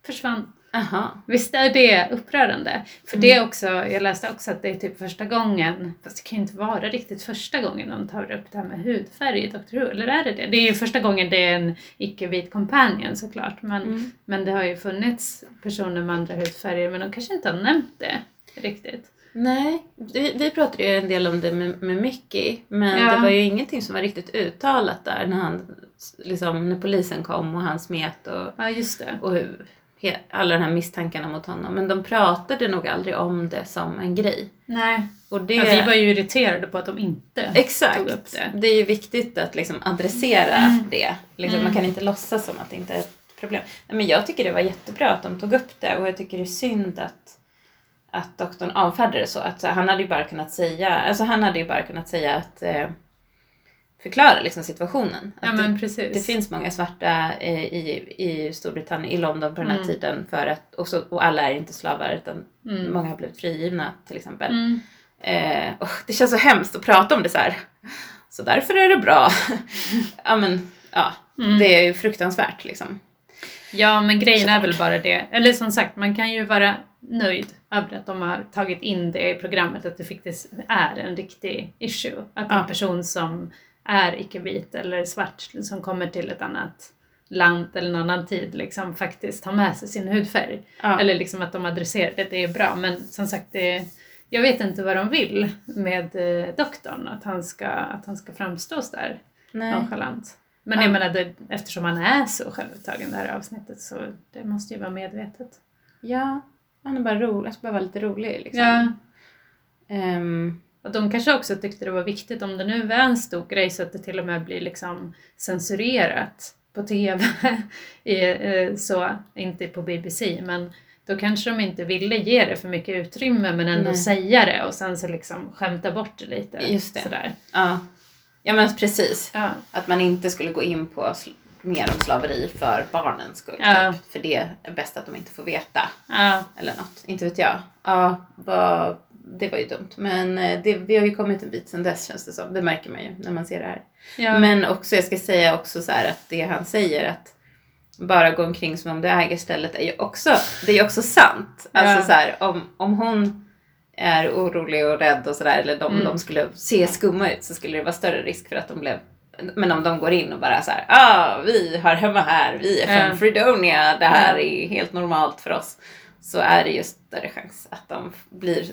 försvann. Aha. Visst är det upprörande? För det är också, jag läste också att det är typ första gången, fast det kan ju inte vara riktigt första gången de tar upp det här med hudfärg i Doctor Who, eller är det det? Det är ju första gången det är en icke-vit companion såklart, men, Mm. men det har ju funnits personer med andra hudfärger, men de kanske inte har nämnt det riktigt. Nej, vi, vi pratade ju en del om det med, med Mickey, men Ja. det var ju ingenting som var riktigt uttalat där när, han, liksom, när polisen kom och han smet och, Ja, just det. och he, alla de här misstankarna mot honom. Men de pratade nog aldrig om det som en grej. Nej. Och det, Ja, vi var ju irriterade på att de inte Exakt. tog upp det. Det är ju viktigt att liksom adressera Mm. det. Liksom, Mm. Man kan inte låtsas som att det inte är ett problem. Nej, men jag tycker det var jättebra att de tog upp det och jag tycker det är synd att, att doktorn avfärdade det så. Att så, han hade ju bara kunnat säga, alltså han hade ju bara kunnat säga att eh, förklara liksom situationen. Att Ja, det, men precis. det finns många svarta eh, i, i Storbritannien, i London på den här Mm. tiden för att, och, så, och alla är inte slavar utan Mm. många har blivit frigivna till exempel. Mm. Eh, och det känns så hemskt att prata om det så här. Så därför är det bra. ja men, ja. Mm. Det är ju fruktansvärt liksom. Ja, men grejen är väl bara det. Eller som sagt, man kan ju vara nöjd över att de har tagit in det i programmet, att det faktiskt är en riktig issue. Att Ja. en person som är icke-vit eller svart, som kommer till ett annat land eller en annan tid, liksom faktiskt har med sig sin hudfärg. Ja. Eller liksom att de adresserar det, det är bra. Men som sagt, det, jag vet inte vad de vill med eh, doktorn, att han ska, att han ska framstå så där nonchalant. Men Ja. jag menar, det, eftersom han är så självupptagen det här avsnittet så det måste ju vara medvetet. Ja, han är bara rolig. Jag ska bara vara lite rolig liksom. Ja. Ehm, Och de kanske också tyckte det var viktigt om det nu var en stor grej så att det till och med blir liksom censurerat på TV. I, eh, så, inte på BBC, men då kanske de inte ville ge det för mycket utrymme men ändå Nej. säga det och sen så liksom skämta bort det lite. Just det. Sådär. ja. ja men precis. Ja. Att man inte skulle gå in på mer om slaveri för barnens skull. Ja. Typ. För det är bäst att de inte får veta. Ja. Eller något. Inte vet jag. Ja, vad, det var ju dumt. Men eh, det, vi har ju kommit en bit sedan dess känns det som. Det märker man ju när man ser det här. Ja. Men också, jag ska säga också så här att det han säger att bara gå omkring som om du äger stället är ju också, det är ju också sant. Alltså så här, om, om hon är orolig och rädd och sådär, eller de, Mm. de skulle se skumma ut så skulle det vara större risk för att de blev men om de går in och bara så här, ah, vi har hemma här, vi är från Ja. Fredonia, det här Ja. är helt normalt för oss. Så är det ju större chans att de blir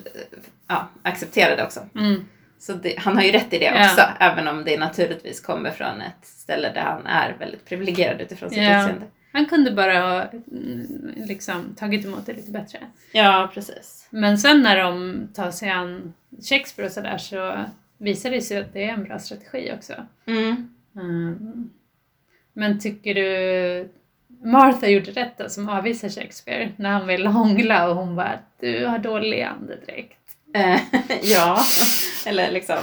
ja, accepterade också. Mm. Så det, han har ju rätt i det Ja. också, även om det naturligtvis kommer från ett ställe där han är väldigt privilegierad utifrån sitt Ja. utseende. Han kunde bara ha mm, liksom, tagit emot det lite bättre. Ja, precis. Men sen när de tar sig an Shakespeare och sådär så visar det sig att det är en bra strategi också. Mm. Mm. Men tycker du Martha gjorde rätt då, som avvisar Shakespeare när han vill hångla och hon bara du har dålig andedräkt. Eh, ja, eller liksom,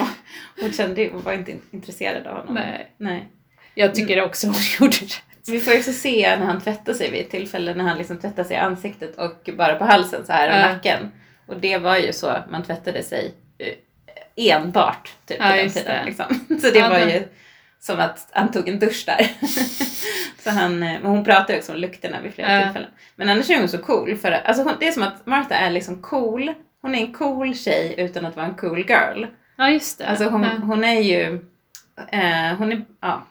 hon kände hon var inte intresserad av honom. Nej. Nej. Jag tycker också hon gjorde rätt. Vi får också se när han tvättar sig vid ett tillfälle när han liksom tvättar sig i ansiktet och bara på halsen så här och Ja. nacken. Och det var ju så man tvättade sig enbart typ, Ja, på den tiden. det. Liksom. Så det Ja, var ju som att han tog en dusch där. så han, eh, hon pratar ju också om lukterna vid flera Ja. tillfällen. Men annars är hon så cool. För, alltså, hon, det är som att Martha är liksom cool. Hon är en cool tjej utan att vara en cool girl. Ja just det. Alltså hon, ja. hon är ju, eh, hon är, ja,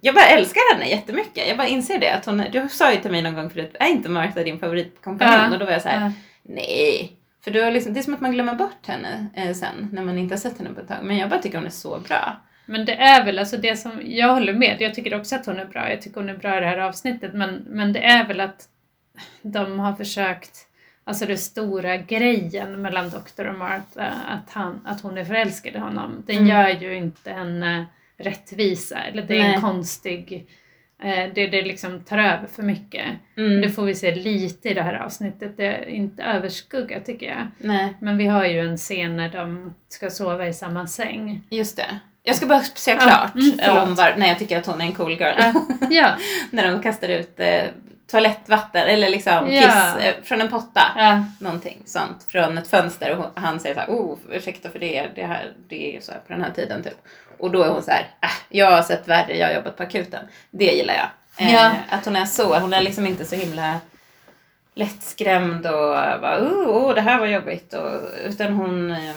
jag bara älskar henne jättemycket. Jag bara inser det. Att hon, du sa ju till mig någon gång förut, är inte Martha din favoritkompanjon? Ja. Och då var jag så här, nej. För har liksom, det är som att man glömmer bort henne eh, sen när man inte har sett henne på ett tag. Men jag bara tycker hon är så bra. Men det är väl alltså det som, jag håller med, jag tycker också att hon är bra, jag tycker hon är bra i det här avsnittet, men, men det är väl att de har försökt, alltså det stora grejen mellan Doktor och Martha, att, han, att hon är förälskad i honom, den Mm. gör ju inte henne rättvisa, eller det är Nej. en konstig, det, det liksom tar över för mycket. Mm. Det får vi se lite i det här avsnittet, det är inte överskugga tycker jag. Nej, Men vi har ju en scen när de ska sova i samma säng. just det. Jag ska bara säga Ja, klart mm, förlåt. om var, när jag tycker att hon är en cool girl. Ja, ja, när de kastar ut eh, toalettvatten eller liksom Ja. kiss eh, från en potta. ja. Någonting sånt från ett fönster och hon, han säger så här, oh ursäkta för det, det, här, det är så här på den här tiden typ. Och då är hon så här, äh, jag har sett värre, jag har jobbat på akuten. Det gillar jag. Eh, Ja. Att hon är så, hon är liksom inte så himla lättskrämd och bara, oh, oh det här var jobbigt. Och, utan hon, eh,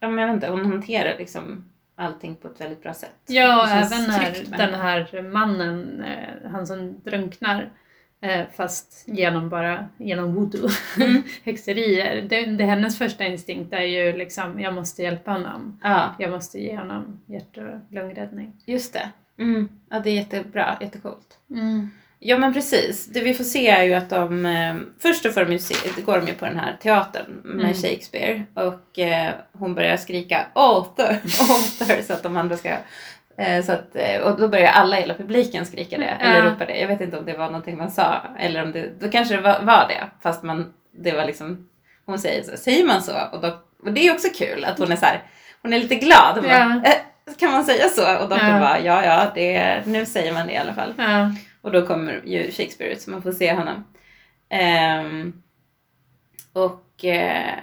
ja men jag vet inte, hon hanterar liksom allting på ett väldigt bra sätt. Ja, även när den här mannen, eh, han som drunknar, eh, fast genom bara genom voodoo, Mm. häxerier. Det, det, hennes första instinkt är ju liksom, jag måste hjälpa honom. Ja, Jag måste ge honom hjärt och lungräddning. just det. Mm. Ja, det är jättebra, jättecoolt. Mm. Ja men precis. Det vi får se är ju att de... Eh, först då får de ju se, går de ju på den här teatern med Mm. Shakespeare och eh, hon börjar skrika Arthur, Arthur så att de andra ska... Eh, så att, eh, och då börjar alla i hela publiken skrika det, eller Ja. ropa det. Jag vet inte om det var någonting man sa eller om det... Då kanske det var, var det, fast man... Det var liksom... Hon säger så, säger man så? Och, då, och det är också kul att hon är så här, hon är lite glad. Hon Ja. bara, eh, kan man säga så? Och doktorn Ja. bara, ja ja, det, nu säger man det i alla fall. Ja. Och då kommer ju Shakespeare ut så man får se honom. Ehm, och eh,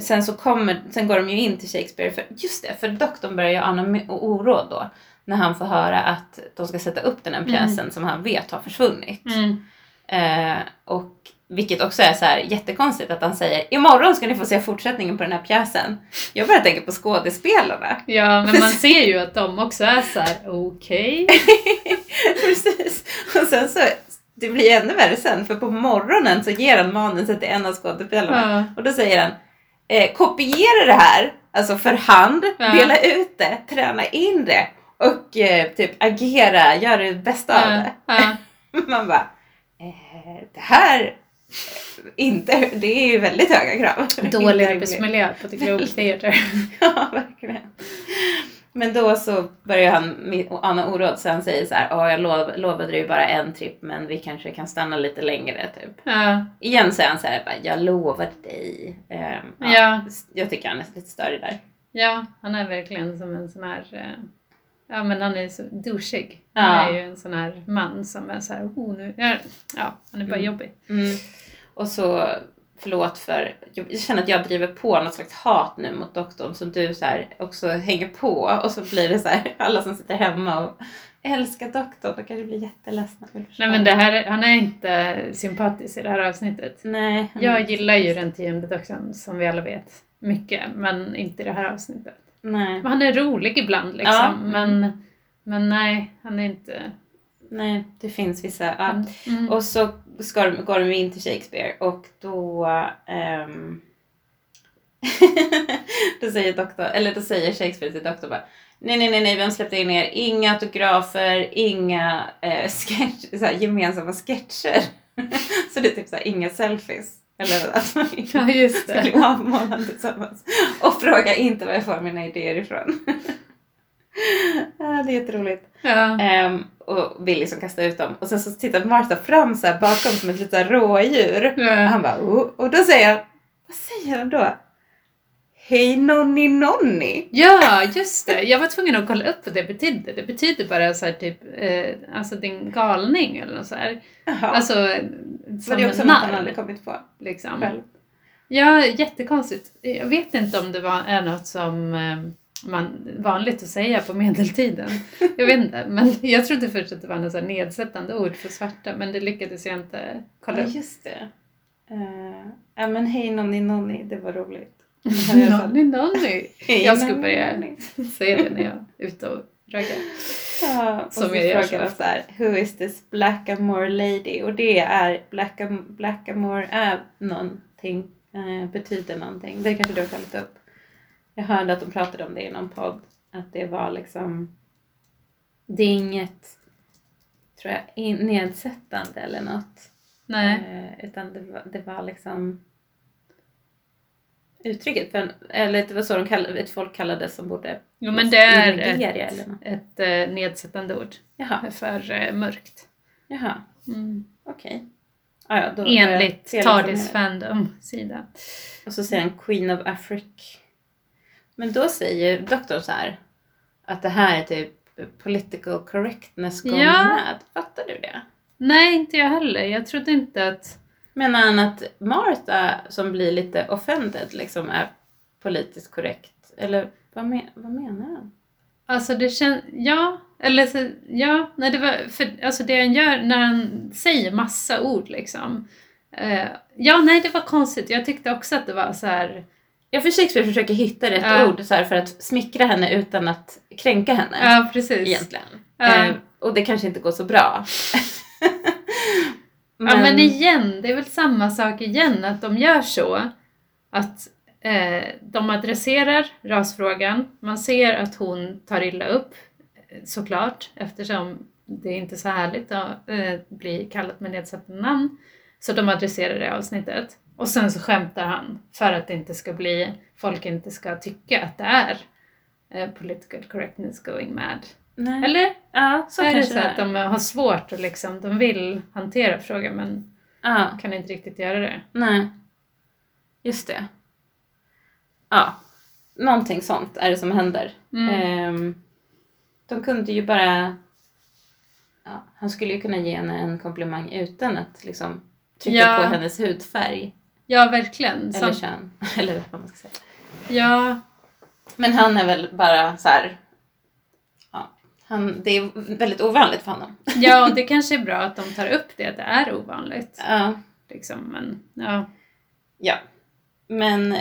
sen så kommer, sen går de ju in till Shakespeare, för just det, för doktorn börjar ju ana oråd då. När han får höra att de ska sätta upp den här pjäsen som han vet har försvunnit. Mm. Eh, och vilket också är så här jättekonstigt att han säger imorgon ska ni få se fortsättningen på den här pjäsen. Jag börjar tänka på skådespelarna. ja, men man ser ju att de också är så här: okej. Precis. Och sen så, det blir ännu värre sen för på morgonen så ger han manuset till en av skådespelarna. Ja. Och då säger han, eh, kopiera det här, alltså för hand, Ja. dela ut det, träna in det och eh, typ agera, gör det bästa av Ja. det. Ja. Man bara, eh, det här, eh, inte, det är ju väldigt höga krav. Dålig arbetsmiljö på The Globe Theatre. Ja, verkligen. Men då så börjar han ana oråd så han säger så här, ja jag lov, lovade dig ju bara en tripp men vi kanske kan stanna lite längre typ. Ja. Igen säger han så här, jag lovar dig. Ehm, Ja. Jag tycker han är lite störig där. Ja, han är verkligen som en sån här... eh, Ja, men han är så douchig. Ja. Han är ju en sån här man som är så här... Oh, nu, ja, ja, han är bara Mm. jobbig. Mm. Och så, förlåt för, jag känner att jag driver på något slags hat nu mot doktorn som du så här också hänger på och så blir det så här, alla som sitter hemma och älskar doktorn, då kanske blir jätteledsna. Nej, men det här, han är inte sympatisk i det här avsnittet. Nej. Jag gillar ju den tionde doktorn, som vi alla vet, mycket. Men inte i det här avsnittet. Nej. Men han är rolig ibland liksom. Ja. Men, men nej, han är inte... Nej, det finns vissa. Ja. Mm. Och så ska de, går de in till Shakespeare och då... ehm, då säger doktor, eller då säger Shakespeare till doktorn bara Nej, nej, nej, nej, vi har släppt in er. Inga autografer, inga eh, sketch, så här, gemensamma sketcher. så det är typ så här, inga selfies. Eller att man inte Ja, just det. avmålad tillsammans. Och fråga inte var jag får mina idéer ifrån. ja, det är jätteroligt. Ja. Ehm, och vill liksom kasta ut dem. Och sen så tittar Martha fram så bakom som ett litet rådjur. Och Ja. han bara oh. Och då säger han, vad säger han då? Hej nonni nonni. Ja, just det. Jag var tvungen att kolla upp vad det betydde. Det betyder bara så här typ, eh, alltså din galning eller något så här. Jaha. Alltså, som det också en något han narr, hade kommit på liksom. själv? Ja, jättekonstigt. Jag vet inte om det var, är något som eh, man vanligt att säga på medeltiden. Jag vet inte, men jag trodde först att det var något så här nedsättande ord för svarta, men det lyckades jag inte kolla Ja upp. just det. Uh, ja men hej nonni nonni, det var roligt. Det har jag i alla fall. Jag ska börja säga det när jag är ute och Ragga. Ja, och Som så jag gör frågar så här, Who is this Blackamore lady? Och det är, Blackam, Blackamore är någonting, eh, betyder någonting. Det kanske du har kollat upp. Jag hörde att de pratade om det i någon podd. Att det var liksom, det är inget, tror jag, nedsättande eller något. Nej. Eh, utan det var, det var liksom uttrycket, för, eller det var så de kallade, ett folk kallade som borde Jo men det är Nigeria ett, något. ett eh, nedsättande ord Jaha, för eh, mörkt. jaha, Mm. okej. Ah, ja, då Enligt. Tardis Fandom sida. Och så säger han Queen of Africa. Men då säger doktorn så här att det här är typ political correctness going Ja. mad. Fattar du det? Nej, inte jag heller. Jag trodde inte att... Menar han att Martha som blir lite offended liksom är politiskt korrekt? Eller vad, men, vad menar han? Alltså det känns... Ja, eller så, ja, nej det var... För, alltså det han gör när han säger massa ord liksom. Eh, ja, nej det var konstigt. Jag tyckte också att det var så här... Jag för Shakespeare försöker hitta rätt Ja. ord så för att smickra henne utan att kränka henne. Ja, precis. Egentligen. Ja. Eh, och det kanske inte går så bra. Ja men igen, det är väl samma sak igen att de gör så att eh, de adresserar rasfrågan. Man ser att hon tar illa upp eh, såklart eftersom det är inte så härligt att eh, bli kallat med nedsättande namn. Så de adresserar det avsnittet. Och sen så skämtar han för att det inte ska bli, folk inte ska tycka att det är eh, political correctness going mad. Nej. Eller? Ja, så är det så att de har svårt och liksom, de vill hantera frågan men Ja, kan inte riktigt göra det. nej. Just det. Ja, någonting sånt är det som händer. Mm. Ehm, de kunde ju bara... Ja, han skulle ju kunna ge henne en komplimang utan att liksom trycka Ja. på hennes hudfärg. Ja, verkligen. Eller Som, kön. Eller vad man ska säga. ja, Men han är väl bara så här... Han, det är väldigt ovanligt för honom. ja, och det kanske är bra att de tar upp det, att det är ovanligt. Ja. Liksom, men ja. Ja. Men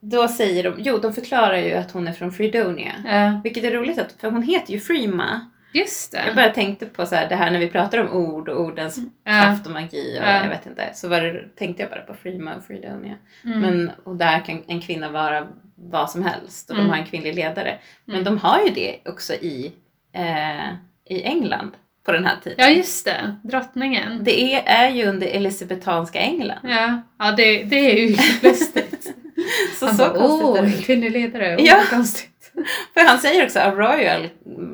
då säger de, jo de förklarar ju att hon är från Fredonia. ja. Vilket är roligt, att, för hon heter ju Freema. Just det. Jag bara tänkte på så här, det här när vi pratar om ord och ordens ja. kraft och magi och Ja. jag vet inte. Så var det, tänkte jag bara på Freema och Fredonia. Mm. Men, och där kan en kvinna vara vad som helst och Mm. de har en kvinnlig ledare. Men Mm. de har ju det också i, eh, i England på den här tiden. Ja, just det. Drottningen. Det är, är ju under elisabetanska England. Ja, ja det, det är ju lustigt. Så Han så bara, konstigt åh, är det en kvinnlig ledare. Ja. Ja. konstigt. För han säger också a royal mm,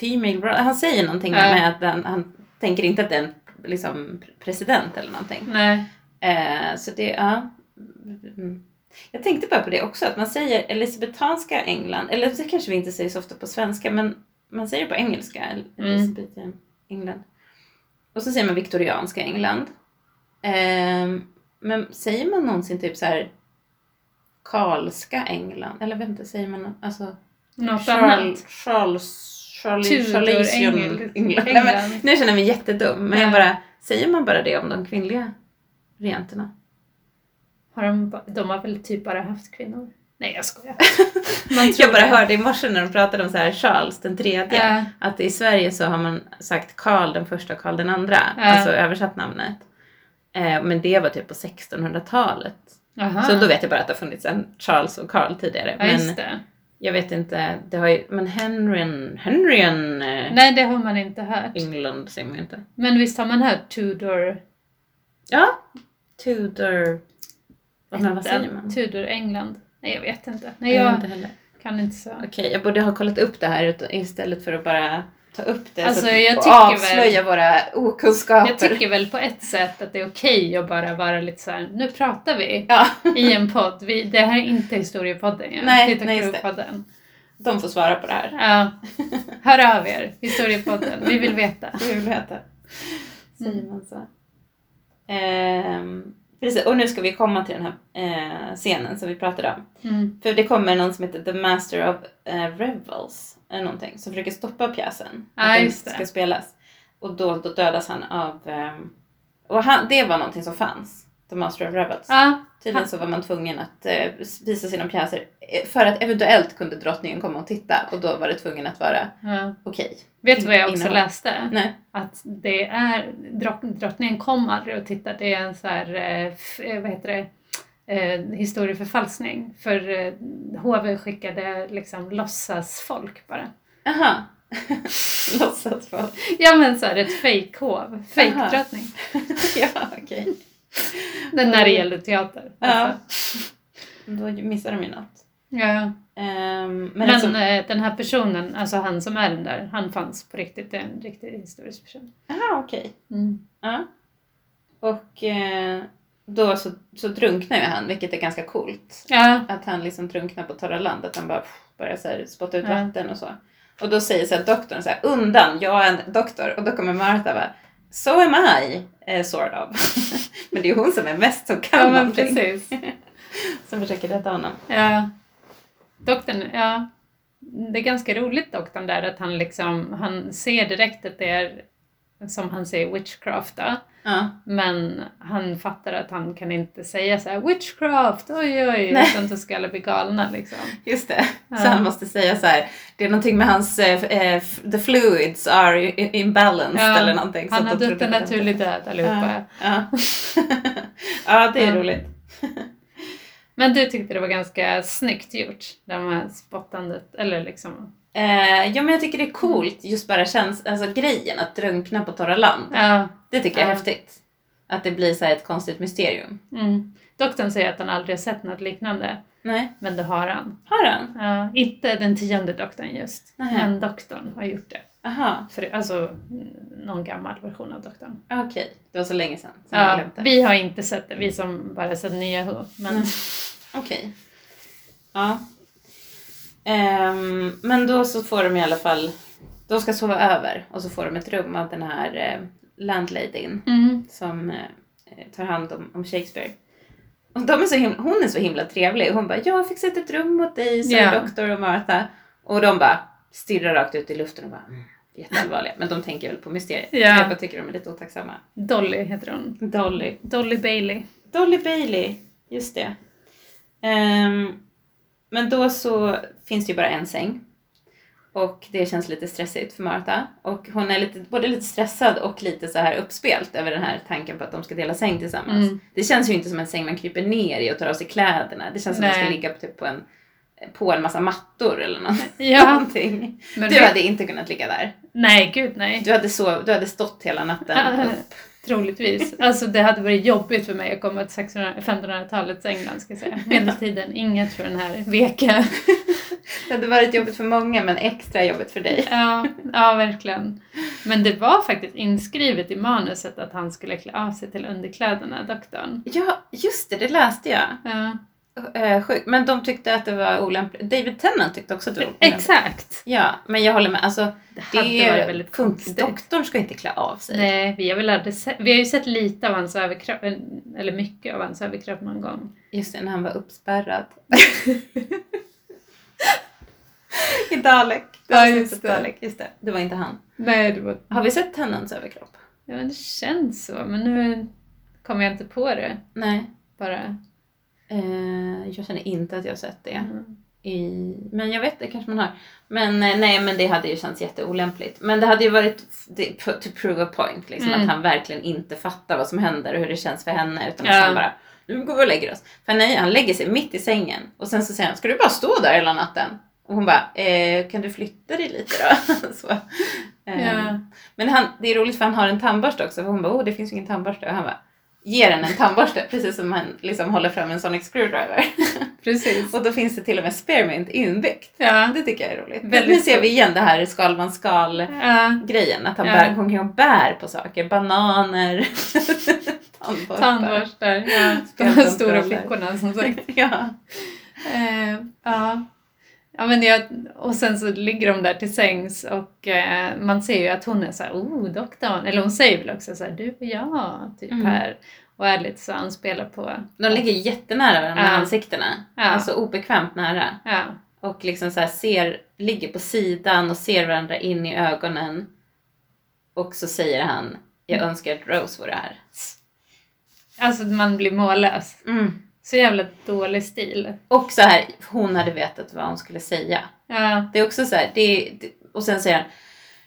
female ro- Han säger någonting Ja. med att han, han tänker inte att det är en liksom, president eller någonting. Nej. Eh, så det, ja. Mm. Jag tänkte bara på det också, att man säger elisabetanska England, eller det kanske vi inte säger så ofta på svenska, men man säger på engelska Mm. Elizabethan England. Och så säger man viktorianska England. Eh, men säger man någonsin typ så här Karlska England? Eller vänta, säger man alltså Något Charles, annat. Charles, Engel-. Nej, men, England. nu känner jag mig jättedum, men jag Ja. bara, säger man bara det om de kvinnliga regenterna? Har de, de har väl typ bara haft kvinnor? Nej, jag skojar. Jag bara det. hörde i morse när de pratade om så här Charles den tredje, Ja. att i Sverige så har man sagt Karl den första och Karl den andra, Ja. alltså översatt namnet. Eh, men det var typ på 1600-talet. Aha. Så då vet jag bara att det har funnits en Charles och Karl tidigare. Ja, men. Jag vet inte, det har ju, men Henryn, Henryn eh, Nej, det har man inte hört. England säger man inte. Men visst har man hört Tudor... Ja, Tudor, vad men vad säger man? Tudor England? Nej, jag vet inte. Nej, Jag jag inte heller. kan inte så. Okej, jag borde ha kollat upp det här istället för att bara ta upp det Alltså, så jag och avslöja våra okunskaper. Jag tycker väl på ett sätt att det är okej att bara vara lite så här. nu pratar vi Ja, i en podd. Vi, det här är inte historiepodden. Ja. Nej, det är nej, det. podden. de får svara på det här. Ja. Hör av er, historiepodden. Vi vill veta. Vi vill veta. Säger Mm. man så. Ehm, precis, och nu ska vi komma till den här eh, scenen som vi pratade om. Mm. För det kommer någon som heter The Master of eh, Revels, eller någonting, som försöker stoppa pjäsen. Ja, att den ska spelas. Och då, då dödas han av... ehm, och han, det var någonting som fanns. The Master of Rebels. Ja, Tydligen så var man tvungen att eh, visa sina pjäser eh, för att eventuellt kunde drottningen komma och titta och då var det tvungen att vara ja. okej. Vet du vad jag också Innehåll. läste? Nej. Att det är, drott, drottningen kom aldrig och tittade, det är en så här, eh, vad heter det, eh, historieförfalskning. För eh, HV skickade liksom låtsasfolk bara. Jaha. Låtsas folk. Ja men så här, ett fejkhov, fejkdrottning. ja, okej. Den när det gäller teater. Ja. Alltså. Då missar de ju något. ja. Ehm, men Men, alltså, eh, den här personen, alltså han som är den där, han fanns på riktigt, det är en riktig historisk person. aha, okej. Mm. Ja. Och eh, då så, så drunknar ju han, vilket är ganska coolt. Ja, Att han liksom drunknar på torra land, att han bara pff, börjar så här, spotta ut Ja. vatten och så. Och då säger så här, doktorn så här, undan, jag är en doktor. Och då kommer Martha bara, so am I, eh, sort of. men det är hon som är mest som kan ja men någonting. precis. Som försöker rätta honom. Ja. Doktorn, ja. Det är ganska roligt doktorn där att han liksom, han ser direkt att det är som han säger witchcraft då. Ja. Men han fattar att han kan inte säga så här witchcraft, oj oj, Nej. utan då ska alla bli galna liksom. Just det. Ja. Så han måste säga så här, det är någonting med hans, eh, eh, the fluids are imbalanced Ja, eller någonting. Han har dött en naturlig död allihopa. Ja. Ja. det är roligt. Men du tyckte det var ganska snyggt gjort, det här spottandet, eller liksom, Eh, ja, men jag tycker det är coolt, just bara känns, alltså grejen att drunkna på torra land. ja. Det tycker jag är Ja. häftigt. Att det blir så ett konstigt mysterium. Mm. Doktorn säger att han aldrig har sett något liknande, Nej, men det har han. har han? Ja, inte den tionde doktorn just, Nähä. men doktorn har gjort det. Aha, För, alltså mm, någon gammal version av doktorn. okej. Det var så länge sedan. Så Ja, vi har inte sett det, vi som bara sett nya Who. Men Mm. Okej. Ja. Ehm, men då så får de i alla fall, de ska sova över och så får de ett rum av den här eh, landladyn mm. som eh, tar hand om, om Shakespeare. Och de är så himla, hon är så himla trevlig. Hon bara, jag har fixat ett rum åt dig, sa Ja. doktor och Martha. Och de bara stirrar rakt ut i luften och bara, mm, jätteallvarliga. Men de tänker väl på mysteriet. Ja. Jag bara tycker de är lite otacksamma. Dolly heter hon. Dolly. Dolly Bailey. Dolly Bailey, just det. Ehm, men då så finns det ju bara en säng. Och det känns lite stressigt för Martha. Och hon är lite, både lite stressad och lite så här uppspelt över den här tanken på att de ska dela säng tillsammans. Mm. Det känns ju inte som en säng man kryper ner i och tar av sig kläderna. Det känns som att de ska Nej. ligga på, typ på, en, på en massa mattor eller nå- Ja, någonting. men Du det- hade inte kunnat ligga där. Nej, gud nej. Du hade, sov, du hade stått hela natten upp. Troligtvis. Alltså det hade varit jobbigt för mig att komma till 1600 1500-talets England ska jag säga. Medeltiden, inget för den här veka. Det hade varit jobbigt för många men extra jobbigt för dig. Ja, ja, verkligen. Men det var faktiskt inskrivet i manuset att han skulle klä av sig till underkläderna, doktorn. Ja, just det, det läste jag. Ja, Uh, sjukt. Men de tyckte att det var olämpligt. David Tennant tyckte också att det var olämpligt. exakt! Ja, men jag håller med. Alltså, Det hade det varit väldigt konstigt. Doktorn ska inte klä av sig. Nej, vi har väl aldrig sett, vi har ju sett lite av hans överkropp, eller mycket av hans överkropp någon gång. Just det, när han var uppspärrad. Dalek. Ja, just det. Dalek. Just det. Det var inte han. Nej, det var... Har vi sett Tennants överkropp? Ja, det känns så, men nu kommer jag inte på det. Nej. Bara. Eh, jag känner inte att jag har sett det. Mm. I, men jag vet, det kanske man har. Men eh, nej, men det hade ju känts jätteolämpligt. Men det hade ju varit det, to prove a point, liksom Mm. att han verkligen inte fattar vad som händer och hur det känns för henne. Utan Ja. att han bara, nu går vi och lägger oss. För nej, han lägger sig mitt i sängen och sen så säger han, ska du bara stå där hela natten? Och hon bara, eh, kan du flytta dig lite då? så. Eh, Ja. Men han, det är roligt för han har en tandborste också. För hon bara, oh det finns ju ingen tandborste. Och han bara, ger henne en tandborste. precis som han liksom håller fram en sonic screwdriver. Precis. och då finns det till och med spearmint inbyggt. Ja. Det tycker jag är roligt. Väldigt nu ser vi igen det här skal man skal ja. grejen. Att han Ja. bär, hon kan bär på saker. Bananer. Tandborstar. Tandborstar. Ja. De stora flickorna som sagt. ja. Eh, ja. Ja, men jag, och sen så ligger de där till sängs och eh, man ser ju att hon är så här, oh doktorn, eller hon säger väl också så här, du och jag, typ Mm. här. Och är lite så anspelar på, De ligger jättenära varandra med Ja. ansiktena. Ja. Alltså obekvämt nära. ja, Och liksom så ser, ligger på sidan och ser varandra in i ögonen. Och så säger han, jag önskar att Rose vore här. Alltså man blir mållös. Mm. Så jävla dålig stil. Och så här, hon hade vetat vad hon skulle säga. Ja, Det är också så här, det, det, och sen säger han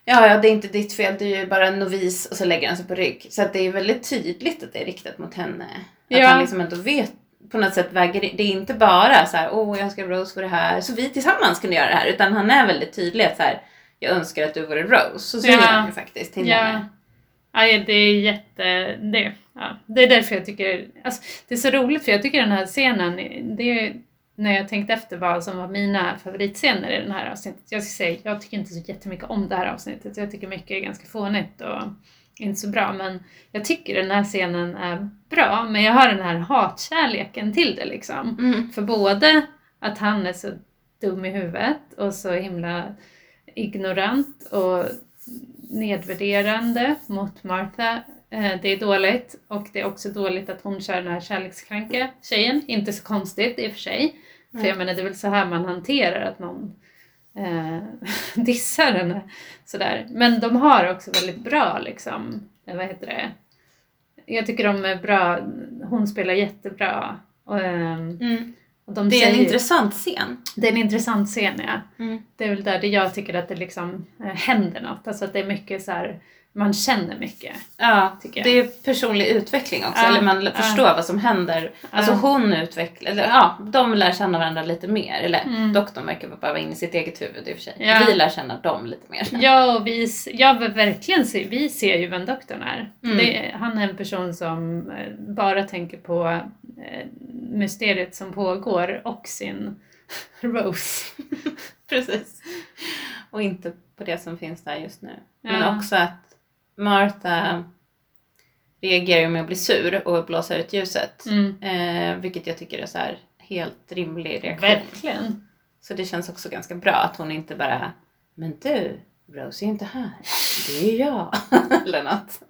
Ja, ja, det är inte ditt fel, du är ju bara en novis och så lägger han sig på rygg. Så att det är väldigt tydligt att det är riktat mot henne. Att Ja. han liksom ändå vet, på något sätt väger det är inte bara så här, åh jag önskar Rose det här, så vi tillsammans kunde göra det här. Utan han är väldigt tydlig att så här, jag önskar att du vore Rose. Så säger Ja. han ju faktiskt till ja. henne. Ja, det är jätte... Det, ja. det är därför jag tycker... Alltså, det är så roligt för jag tycker den här scenen, det är när jag tänkte efter vad som var mina favoritscener i den här avsnittet. Jag ska säga, jag tycker inte så jättemycket om det här avsnittet. Jag tycker mycket är ganska fånigt och inte så bra. Men jag tycker den här scenen är bra. Men jag har den här hatkärleken till det liksom. Mm. För både att han är så dum i huvudet och så himla ignorant och nedvärderande mot Martha. Eh, Det är dåligt och det är också dåligt att hon kör den här kärlekskranka tjejen. Inte så konstigt i och för sig. För jag menar det är väl så här man hanterar att någon eh, dissar henne. Sådär. Men de har också väldigt bra liksom, eh, vad heter det? Jag tycker de är bra, hon spelar jättebra. Och, ehm, Mm. och de Det är en säger- intressant scen. det är en intressant scen ja. Mm. Det är väl där det jag tycker att det liksom eh, händer något. Alltså att det är mycket så här, man känner mycket. Ja, det är personlig utveckling också. Ja, Eller man ja. förstår vad som händer. Alltså hon utvecklar, eller ja, de lär känna varandra lite mer. Eller Mm. doktorn verkar bara vara inne i sitt eget huvud i och för sig. Vi lär känna dem lite mer. Ja, och vi, ja verkligen, se- vi ser ju vem doktorn är. Mm. Det, han är en person som eh, bara tänker på eh, mysteriet som pågår och sin Rose. Precis. Och inte på det som finns där just nu. Men också att Martha reagerar ju med att bli sur och blåsa ut ljuset. Mm. Eh, vilket jag tycker är så här helt rimlig reaktion. Verkligen. Så det känns också ganska bra att hon inte bara Men du, Rose är inte här. Det är jag. Eller något.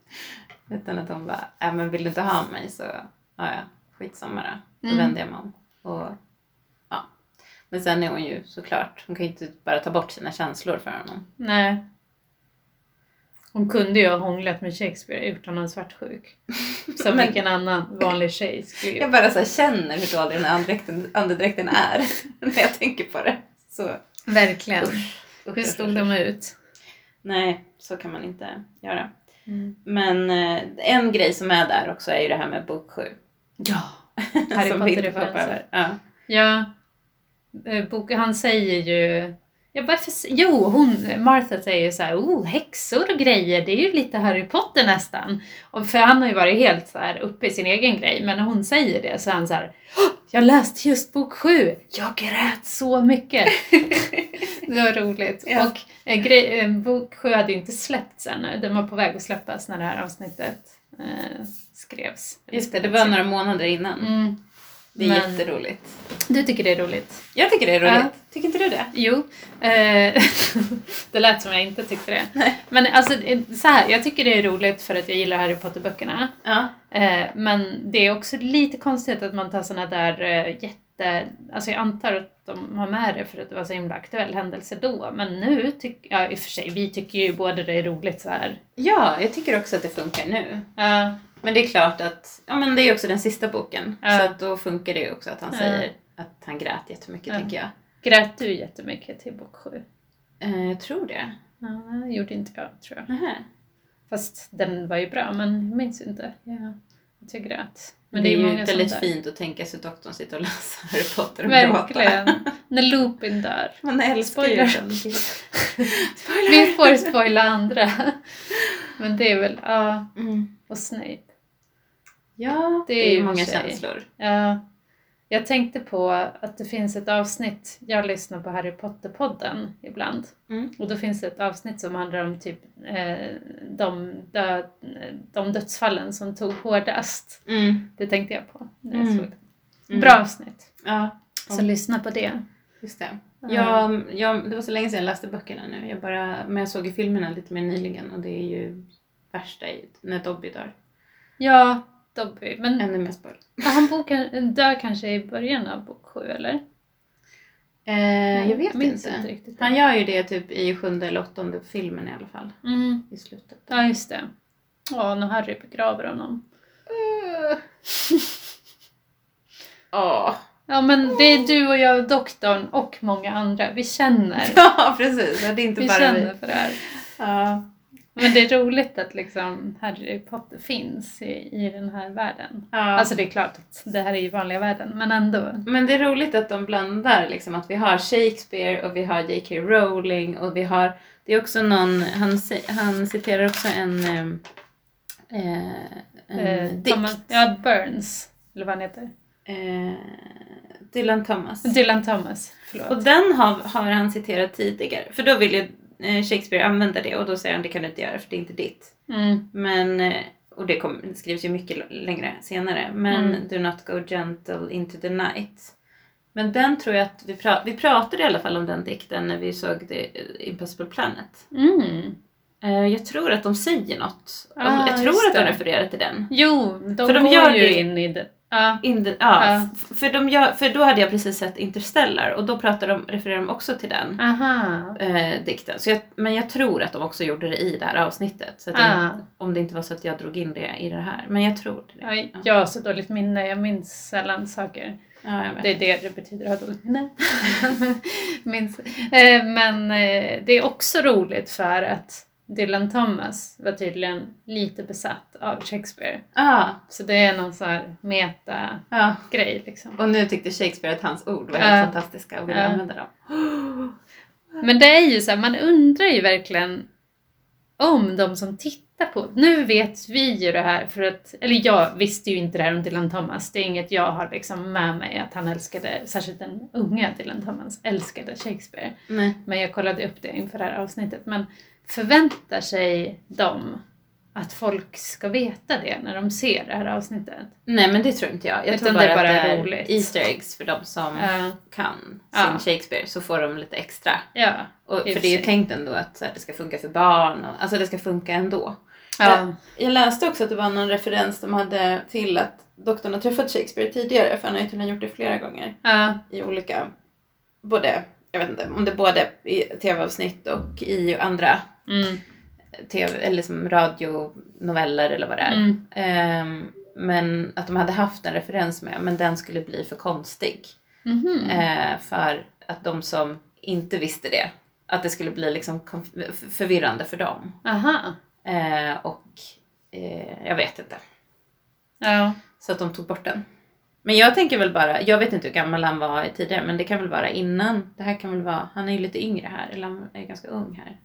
Utan att hon bara, äh, men vill du inte ha mig så, ja ja, skitsamma då. Då Mm. vänder jag mig om. Och, ja. Men sen är hon ju såklart, hon kan ju inte bara ta bort sina känslor för honom. Nej. Hon kunde ju ha hånglat med Shakespeare utan någon svartsjuk. Som Men- vilken annan vanlig tjej skulle Jag bara så känner hur dålig den här andedräkten, andedräkten är när jag tänker på det. Så, Verkligen. usch, Hur stod de ut? Nej, så kan man inte göra. Mm. Men eh, en grej som är där också är ju det här med bok 7. Ja. Harry Potter-referenser. Ja. Ja. Eh, Bok, han säger ju... Ja, varför, jo, hon, Martha säger ju så här, oh, häxor och grejer, det är ju lite Harry Potter nästan. Och för han har ju varit helt så här uppe i sin egen grej, men när hon säger det så är han så här, "Åh, jag läste just bok sju, jag grät så mycket. det var roligt. Ja. Och eh, grej, eh, bok sju hade ju inte släppts ännu, den var på väg att släppas när det här avsnittet eh, skrevs. Just det, det var några månader innan. Mm. Det är Men- jätteroligt. Du tycker det är roligt? Jag tycker det är roligt. Ja. Tycker inte du det? Jo, eh, det lät som jag inte tyckte det. Nej. Men alltså eh, så här, jag tycker det är roligt för att jag gillar Harry Potter-böckerna. Ja. Eh, men det är också lite konstigt att man tar såna där eh, jätte... Alltså jag antar att de har med det för att det var så himla aktuell händelse då. Men nu tycker ja i och för sig, vi tycker ju båda det är roligt så här. ja, jag tycker också att det funkar nu. Ja, Men det är klart att, ja men det är också den sista boken. Ja. Så att då funkar det ju också att han säger att han grät jättemycket Ja. tänker jag. grät du jättemycket till bok sju? Eh, jag tror det. Ja, det gjorde inte jag tror jag. Nähä. Fast den var ju bra, men jag minns inte. Ja, att jag grät. Men det är, ju väldigt fint att tänka sig doktorn sitta och läsa Harry Potter och gråta. Verkligen. När Lupin dör. Man älskar ju den. Vi får spoila andra. Men det är väl, ja, Mm. och Snape. Ja, Det det är ju många sig. känslor. Ja. Jag tänkte på att det finns ett avsnitt, jag lyssnar på Harry Potter-podden ibland. Mm. Och då finns det ett avsnitt som handlar om typ eh, de, de dödsfallen som tog hårdast. Mm. Det tänkte jag på när jag Mm. såg det. Mm. Bra avsnitt. Ja, Så lyssna på det. just det. Ja. Jag, jag, det var så länge sedan jag läste böckerna nu. Jag bara, men jag såg ju filmerna lite mer nyligen och det är ju värsta när Dobby dör. Ja, Dobby. Men Ännu mer spoil. han boken, dör kanske i början av bok sju, eller? Eh, jag vet minns inte. riktigt. Han gör ju det typ i sjunde eller åttonde filmen i alla fall. Mm. I slutet. Ja, just det. Ja, när Harry begraver honom. Åh. Ja men det är du och jag doktorn och många andra. Vi känner. Ja, precis. Ja, Det är inte Vi bara känner vi. för det här. Ja. Men det är roligt att liksom Harry Potter finns i, i den här världen. Ja. Alltså det är klart att det här är ju vanliga världen, men ändå. Men det är roligt att de blandar liksom att vi har Shakespeare och vi har J.K. Rowling och vi har, det är också någon, han, han citerar också en, ehm, eh, en Eh, dikt. Thomas, ja, Burns, eller vad han heter. Eh, Dylan Thomas. Dylan Thomas, förlåt. Och den har, har han citerat tidigare. För då vill ju eh, Shakespeare använda det och då säger han det kan du inte göra för det är inte ditt. Mm. Men, eh, och det, kom, det skrivs ju mycket längre senare. Men Mm. Do not go gentle into the night. Men den tror jag att vi, pra- vi pratade i alla fall om den dikten när vi såg The Impossible Planet. Mm. Eh, jag tror att de säger något. Ah, jag tror att de refererar till den. Jo, de, För de går gör ju det- in i det. Ja. The, ja, Ja. För, de gör, för då hade jag precis sett Interstellar och då pratar de, refererar de också till den. Eh, dikten. Så jag, men jag tror att de också gjorde det i det här avsnittet. Så jag, om det inte var så att jag drog in det i det här. Men jag tror det. Ja, jag har så dåligt minne, jag minns sällan saker. Det är det det betyder att ha dåligt minne. minns. Eh, men eh, det är också roligt för att Dylan Thomas var tydligen lite besatt av Shakespeare. Ja, Så det är någon sån här meta-grej ja. liksom. Och nu tyckte Shakespeare att hans ord var helt fantastiska och ville använda dem. Men det är ju så här, man undrar ju verkligen om de som tittar på... Nu vet vi ju det här för att... Eller jag visste ju inte det här om Dylan Thomas. Det är inget jag har liksom med mig att han älskade, särskilt den unga Dylan Thomas, älskade Shakespeare. Nej. Men jag kollade upp det inför det här avsnittet. Men förväntar sig de att folk ska veta det när de ser det här avsnittet? Nej men det tror inte jag. Jag Utan tror bara, det är bara att det är roligt. Easter eggs för de som Ja, kan sin Shakespeare så får de lite extra. ja. Och, för det är ju tänkt ändå att här, det ska funka för barn. Och, alltså det ska funka ändå. ja. Jag läste också att det var någon referens de hade till att doktorn har träffat Shakespeare tidigare för han har ju tydligen gjort det flera gånger ja. i olika, både, jag vet inte om det är både i tv-avsnitt och i andra Mm. tv, eller som radionoveller eller vad det är. Mm. Ehm, men att de hade haft en referens med, men den skulle bli för konstig. Mhm. Eh, för att de som inte visste det, att det skulle bli liksom konf- förvirrande för dem. Eh, och eh, jag vet inte. Ja. Så att de tog bort den. Men jag tänker väl bara, jag vet inte hur gammal han var tidigare, men det kan väl vara innan. Det här kan väl vara, han är ju lite yngre här, eller han är ganska ung här.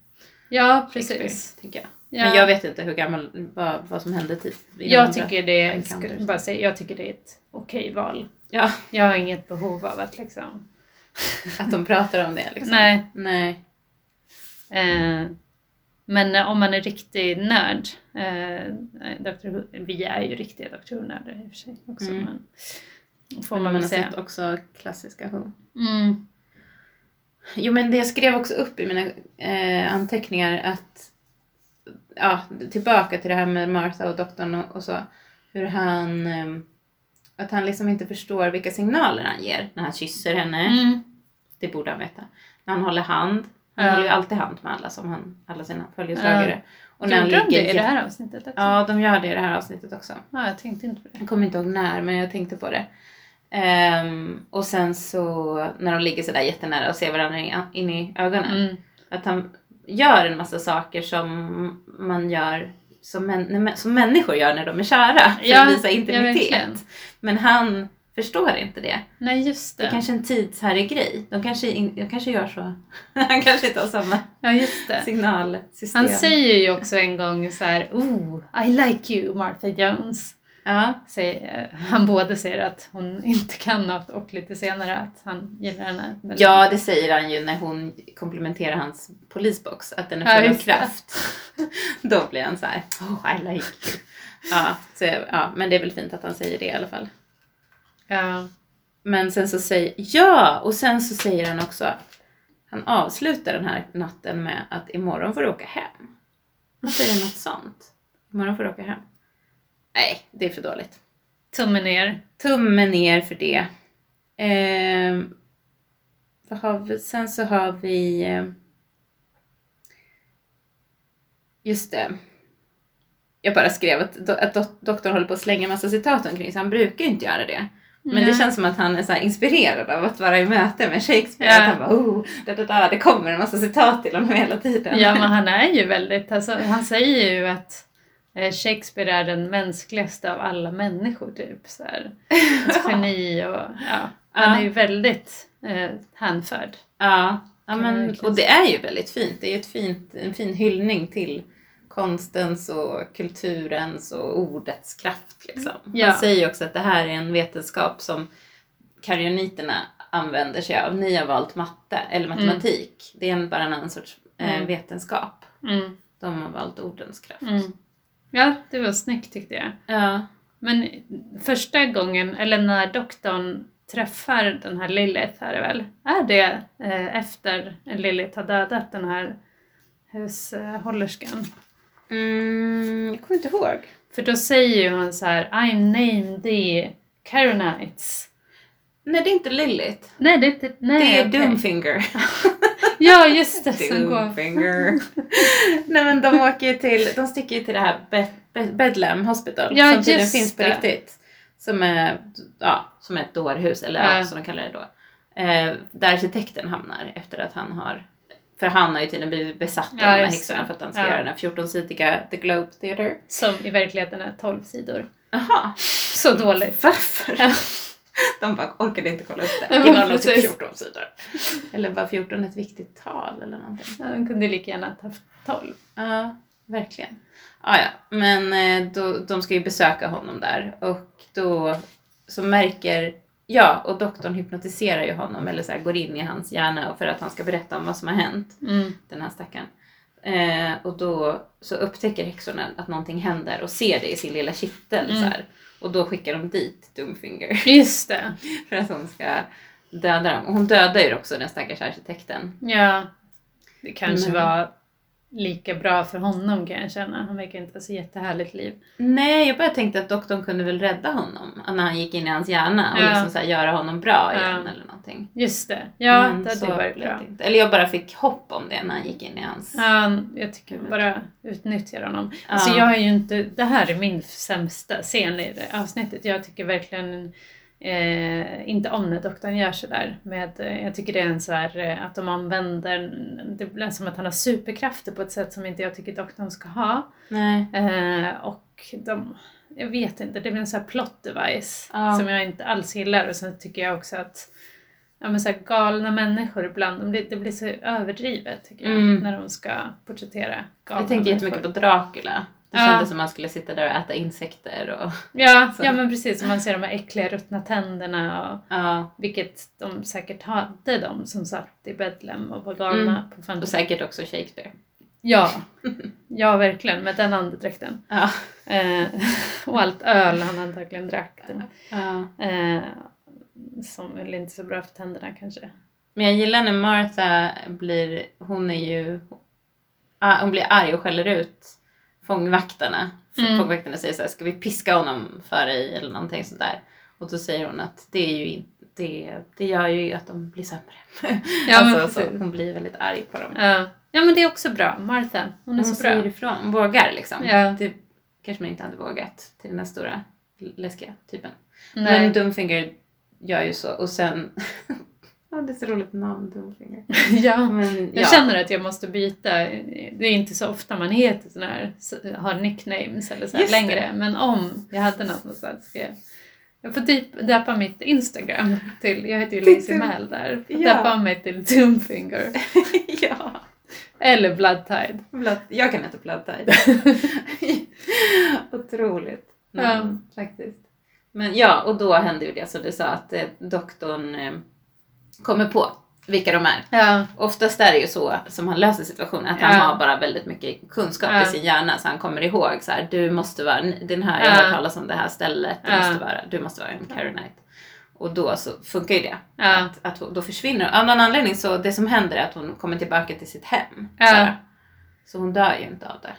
Ja, precis. Tänker jag. Ja. Men jag vet inte hur gammal, vad, vad som hände de Jag tycker, det, ska bara säga, jag tycker det är ett okej val. Ja, Jag har inget behov av att liksom... att de pratar om det liksom. Nej. Nej. Eh, men om man är riktig nörd, eh, Dr. Vi är ju riktiga Dr. Who-nördar i och för sig också. Mm. Men, får Men man man har säga. sett också klassiska Who. Mm. Jo men det jag skrev också upp i mina eh, anteckningar att ja, tillbaka till det här med Martha och doktorn och, och så. Hur han eh, att han liksom inte förstår vilka signaler han ger när han kysser henne. Mm. Det borde han veta. När han håller hand. Han Ja. håller ju alltid hand med alla som han, alla sina följeslagare. Och när Gjorde de det i det här avsnittet också? Ja, de gör det i det här avsnittet också. Ja, jag tänkte inte på det. Jag kommer inte ihåg när, men jag tänkte på det. Ehm, och sen så när de ligger sådär jättenära och ser varandra in, i ögonen. Mm. Att han gör en massa saker som man gör som, män, som människor gör när de är kära. För Ja, att visa intimitet. men han förstår inte det. Nej, just Det det. är kanske en tidshärrig grej. De kanske, in, de kanske gör så. han kanske inte har samma Ja, just det. signalsystem. Han säger ju också en gång så här, Oh, I like you, Martha Jones. Ja, Säger, han både säger att hon inte kan något och lite senare att han gillar henne. ja, det säger han ju när hon komplimenterar hans polisbox. Att den Ja, är full av just det. kraft. Då blir han så här, oh I like you. Ja, så, ja, men det är väl fint att han säger det i alla fall. Ja. Men sen så säger, ja! Och sen så säger han också, han avslutar den här natten med att imorgon får du åka hem. Han säger något sånt. Imorgon får du åka hem. Nej, det är för dåligt. Tummen ner. Tummen ner för det. Ehm, vad har vi? Sen så har vi... eh, Just det. jag bara skrev att, att do, doktorn håller på att slänga massa citat omkring sig. Han brukar ju inte göra det. Men Nej. det känns som att han är så inspirerad av att vara i möte med Shakespeare. Ja. Att han bara, oh, da, da, da, det kommer en massa citat till honom hela tiden. Ja, men han är ju väldigt, alltså, han säger ju att eh, Shakespeare är den mänskligaste av alla människor typ. Så här. Ett geni och ja, han är ju väldigt eh, hänförd. Ja, ja men, och det är ju väldigt fint. Det är ju ett fint, en fin hyllning till konstens och kulturens och ordets kraft. Liksom. Ja. Han säger ju också att det här är en vetenskap som karioniterna använder sig av. Ni har valt matte eller matematik. Det är bara en annan sorts eh, Mm. vetenskap. Mm, De har valt ordens kraft. mm. Ja, det var snyggt tyckte jag. Ja. Men första gången, eller när doktorn träffar den här Lilith är det väl? Är det eh, efter Lilith har dödat den här hushållerskan? Mm, jag kommer inte ihåg. För då säger ju hon så här I named the Caronites. Nej, det är inte Lilith. Nej, det är inte... Nej, Det är okej. Doomfinger. Ja, just det. Som går... Nej men de åker ju till, de sticker ju till det här Be- Be- Bedlam Hospital Ja, som tydligen finns på det. riktigt. Som är, ja, som är ett dårhus, eller ja. Ja. som de kallar det då. Eh, där arkitekten hamnar efter att han har, för han har ju tydligen blivit besatt av Ja, de här häxorna för att han ska Ja. göra den här 14-sidiga The Globe Theatre. Som i verkligheten är 12 sidor. Jaha, Så dåligt. varför? Ja. De bara orkade inte kolla upp det. Ja, var nog typ precis. 14 sidor. Eller var 14 ett viktigt tal eller någonting? Ja, de kunde lika gärna ha haft 12. Ja, verkligen. Ah, ja, men eh, då, de ska ju besöka honom där och då så märker, ja, och doktorn hypnotiserar ju honom eller så här, går in i hans hjärna och för att han ska berätta om vad som har hänt, Mm. den här stackaren. Eh, och då så upptäcker häxorna att någonting händer och ser det i sin lilla kittel Mm. så här. Och då skickar de dit Doomfinger Just det. för att hon ska döda dem. Och hon dödar ju också den stackars arkitekten. Ja. Det kanske Men- var lika bra för honom kan jag känna. Han verkar inte ha så jättehärligt liv. Nej, jag bara tänkte att doktorn kunde väl rädda honom när han gick in i hans hjärna och Ja. liksom så göra honom bra Ja. igen eller någonting. Just det. Ja, Men det hade varit bra. inte. Eller jag bara fick hopp om det när han gick in i hans... Ja, jag tycker bara utnyttjar honom. Ja. Alltså jag är ju inte, det här är min sämsta scen i det avsnittet. Jag tycker verkligen eh, inte om när doktorn gör sådär. Med, eh, jag tycker det är en så här, eh, att de använder, det blir som att han har superkrafter på ett sätt som inte jag tycker doktorn ska ha. Eh, och de, jag vet inte, det blir en sån här plot device Ja. som jag inte alls gillar. Och sen tycker jag också att ja, men så här galna människor ibland, de blir, det blir så överdrivet tycker jag, Mm. när de ska porträttera galna Jag tänker jättemycket på Dracula. Det Ja. kändes som man skulle sitta där och äta insekter och... Ja, Så. ja men precis, och man ser de här äckliga ruttna tänderna och Ja. vilket de säkert hade de som satt i Bedlam och var galna på Mm. Och 50 säkert också Shakespeare. Ja, ja verkligen med den andedräkten. Ja. Eh, och allt öl han antagligen drack. ja. Eh, som väl inte är så bra för tänderna kanske. Men jag gillar när Martha blir... Hon är ju... ah, Hon blir arg och skäller ut fångvaktarna. För Mm. Fångvaktarna säger så här, ska vi piska honom för dig eller någonting sånt där. Och då säger hon att det är ju. Det, det gör ju att de blir sämre. Ja, alltså, hon blir väldigt arg på dem. Ja. ja men det är också bra. Martha, hon är Hon så bra. säger ifrån, hon vågar liksom. Ja. Det kanske man inte hade vågat till den här stora läskiga typen. Nej. Men Doomfinger gör ju så och sen... ja, det är så roligt namn, Doomfinger. ja. Men, Jag ja. känner att jag måste byta. Det är inte så ofta man heter sån här, har nicknames eller så Just det. längre. Men om jag hade något någonstans ska jag jag får typ döpa mitt Instagram till, jag heter ju Lizzie Mell där. Ja. Döpa mig till Doomfinger. ja. Eller Bloodtide. Blood, jag kan heta Blood Tide. Otroligt namn faktiskt. Men ja, och då händer ju det som du sa att eh, doktorn eh, kommer på vilka de är. Ja, Oftast är det ju så som han löser situationen, att han Ja. har bara väldigt mycket kunskap Ja. i sin hjärna så han kommer ihåg så här, du måste vara, den här, jag Ja. har hört talas om det här stället, du, måste vara, du måste vara en Caronite. Och då så funkar ju det. Att, att då försvinner Av någon anledning så det som händer är att hon kommer tillbaka till sitt hem. Bara. Så hon dör ju inte av det.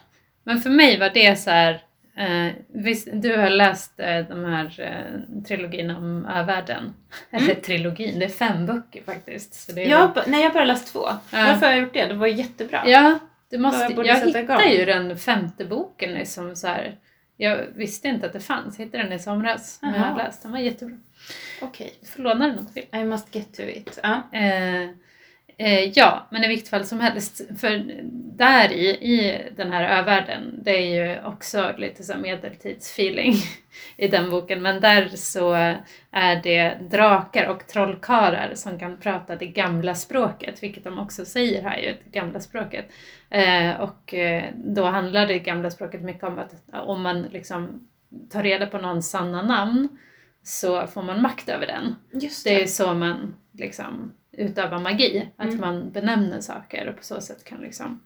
men för mig var det så här. Eh, visst, du har läst eh, de här eh, trilogin om övärlden. Eller trilogin, det är fem böcker faktiskt. Så det är Jag, har ba- nej, jag har bara läst två. Ja. Varför har jag gjort det? Det var jättebra. Ja, Du måste, Jag jag hittade ju den femte boken liksom så här. Jag visste inte att det fanns. Jag hittade den i somras. Men jag har läst den. var jättebra. Okej. Du får låna den om du vill. I must get to it. Ja. Eh, eh, ja, men i vilket fall som helst. För där i, i den här övärlden, det är ju också lite så medeltidsfeeling i den boken. Men där så är det drakar och trollkarlar som kan prata det gamla språket, vilket de också säger här ju, det gamla språket. Eh, och eh, då handlar det gamla språket mycket om att om man liksom tar reda på någons sanna namn så får man makt över den. Just Det är det. så man liksom utövar magi, att Mm. man benämner saker och på så sätt kan liksom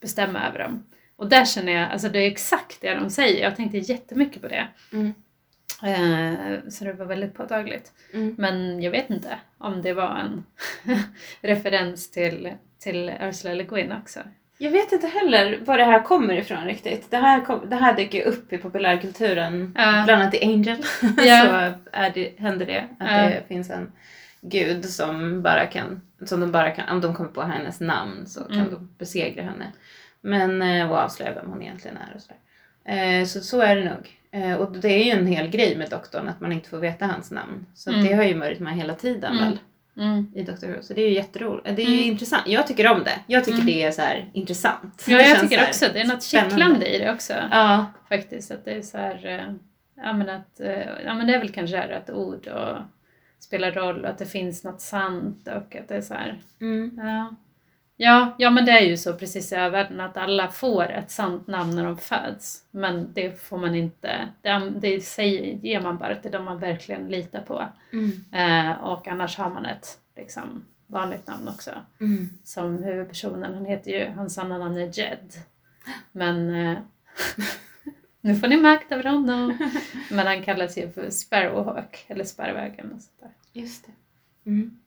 bestämma över dem. Och där känner jag, alltså det är exakt det de säger, jag tänkte jättemycket på det. Mm. Eh, så det var väldigt påtagligt. Mm. Men jag vet inte om det var en referens till, till Ursula Le Guin också. Jag vet inte heller var det här kommer ifrån riktigt. Det här, kom, det här dyker upp i populärkulturen, Ja. bland annat i Angel. Ja. så är det, händer det att Ja. det finns en gud som bara kan, som de bara kan, om de kommer på hennes namn så kan Mm. de besegra henne. Men, eh, och avslöja vem hon egentligen är och sådär. Eh, så så är det nog. Eh, och det är ju en hel grej med doktorn att man inte får veta hans namn. Så Mm. det har ju varit med hela tiden Mm. väl Mm. i Doctor Who. Så det är ju jätteroligt. Det är Mm. intressant. Jag tycker om det. Jag tycker Mm. det är så här intressant. Ja, det jag tycker också det är något kittlande i det också. Ja. faktiskt. Att det är så här, ja men att, ja men det är väl kanske här att ord och spelar roll och att det finns något sant och att det är så här, Mm. ja. Ja, ja men det är ju så precis i världen att alla får ett sant namn när de föds. Men det får man inte, det, det säger, ger man bara till de man verkligen litar på. Mm. Eh, och annars har man ett liksom, vanligt namn också. Mm. Som huvudpersonen, han heter ju, hans sanna namn är Jed. Men eh, nu får ni makt över honom. Men han kallas ju för Sparrowhawk, eller Sparrvägen och sånt där. Just det. Mm.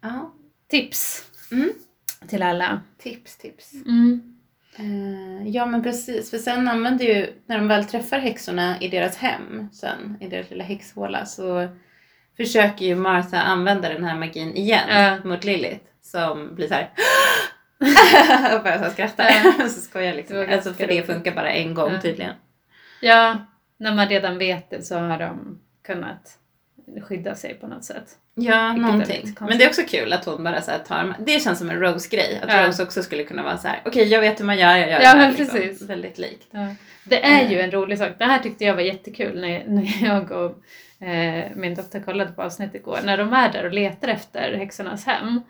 Ja. Tips Mm. till alla. Tips, tips. Mm. Eh, ja men precis, för sen använder ju, när de väl träffar häxorna i deras hem sen, i deras lilla häxhåla, så försöker ju Martha använda den här magin igen Ja. mot Lilith. Som blir så här och här skratta. Ja. så skojar liksom. Det Alltså för det funkar bara en gång Ja. tydligen. Ja, när man redan vet det så har de kunnat skydda sig på något sätt. Ja, Vilket någonting. Men det är också kul att hon bara så här tar, det känns som en Rose-grej. Att Ja. Rose också skulle kunna vara så här: okej jag vet hur man gör, jag gör Ja, det här. Liksom. precis. Väldigt likt. Ja. Det är ju en rolig sak. Det här tyckte jag var jättekul när, när jag och eh, min dotter kollade på avsnittet igår. När de är där och letar efter häxornas hem.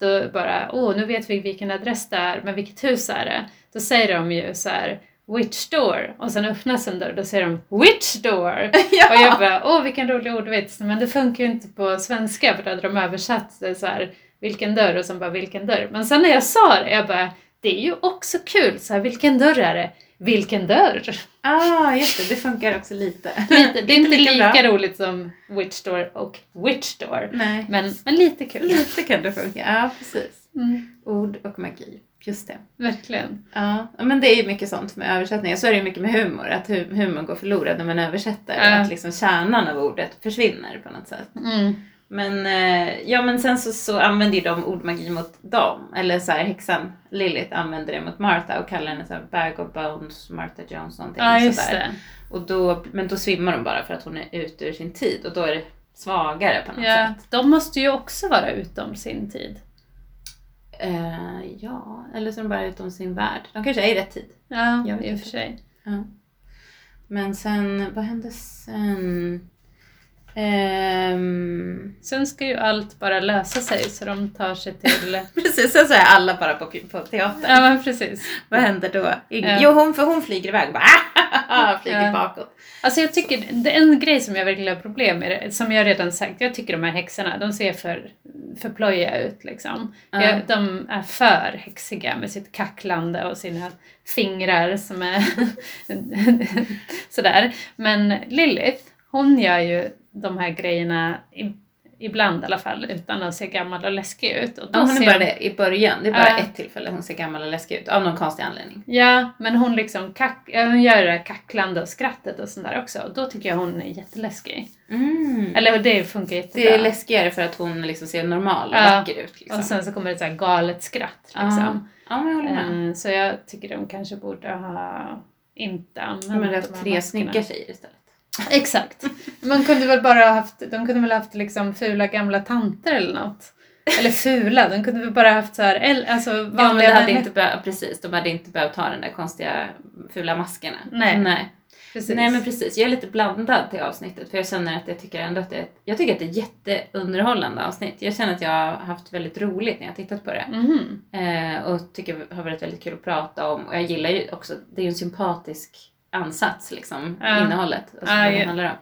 Då bara, åh nu vet vi vilken adress det är, men vilket hus är det? Då säger de ju så här, Witch door? Och sen öppnas en dörr, då säger de Witch door! ja! Och jag bara, åh vilken rolig ordvits, men det funkar ju inte på svenska för då hade de översatt det så här, vilken dörr och sen bara vilken dörr. Men sen när jag sa det, jag bara, det är ju också kul, så här, vilken dörr är det? Vilken dörr? Ah, just det. Det funkar också lite. Lite, det är inte lika lika, roligt som Witch door och Witch door. Nej. Men, men lite kul. Lite kan det funka. Ja, precis. Mm, Ord och magi. Just det. verkligen. Ja, men det är ju mycket sånt med översättningar. Så är det ju mycket med humor. Att hu- humorn går förlorad när man översätter. Ja. Att liksom kärnan av ordet försvinner på något sätt. Mm. Men, eh, ja, men sen så, så använder ju de ordmagi mot dem. Eller så här, häxan Lilith använder det mot Martha och kallar henne så här bag of bones, Martha Jones någonting Ja, just. Och då, men då svimmar de bara för att hon är ute ur sin tid och då är det svagare på något Ja, sätt. de måste ju också vara utom sin tid. Eh, ja, eller så är de bara utom sin värld. De kanske är i rätt tid. Ja, i och för sig. Ja. Men sen, vad hände sen? Ehm, Sen ska ju allt bara lösa sig så de tar sig till... precis, sen så är alla bara på, på teatern. ja men precis. Vad händer då? Ing- Ja. Jo, hon, för hon flyger iväg och bara "Ah!" flyger Ja. bakåt. Alltså jag tycker, det är en grej som jag verkligen har problem med, som jag redan sagt, jag tycker de här häxorna, de ser för, för plojiga ut liksom. Ja. Jag, de är för häxiga med sitt kacklande och sina fingrar som är sådär. Men Lilith, hon gör ju de här grejerna ibland i alla fall utan att se gammal och läskig ut. Och då Ja, hon är bara det i början. Det är bara Ja. ett tillfälle hon ser gammal och läskig ut. Av någon konstig anledning. Ja, men hon liksom kack, ja, hon gör det där kacklande och skrattet och sånt där också. Och då tycker jag hon är jätteläskig. Mm. Eller det funkar jättebra. Det är läskigare för att hon liksom ser normal och Ja. vacker ut. Liksom. Och sen så kommer det ett så här galet skratt liksom. Ja, men jag håller med. Eh, Så jag tycker de kanske borde ha inte använt De hade de haft här tre maskerna. snygga tjejer istället. Exakt. Man kunde väl bara ha haft, de kunde väl ha haft liksom fula gamla tanter eller något. Eller fula, de kunde väl bara haft så här, el- alltså Ja, men det vanliga hade inte behövt, precis, de hade inte behövt ha den där konstiga fula maskerna. Nej. Nej. Precis. Nej men precis, jag är lite blandad till avsnittet för jag känner att jag tycker ändå att det är, jag tycker att det är ett jätteunderhållande avsnitt. Jag känner att jag har haft väldigt roligt när jag tittat på det. Mhm. Eh, och tycker det har varit väldigt kul att prata om. Och jag gillar ju också, det är ju en sympatisk ansats liksom, Ja. innehållet. Alltså Ja, vad det ja. handlar om.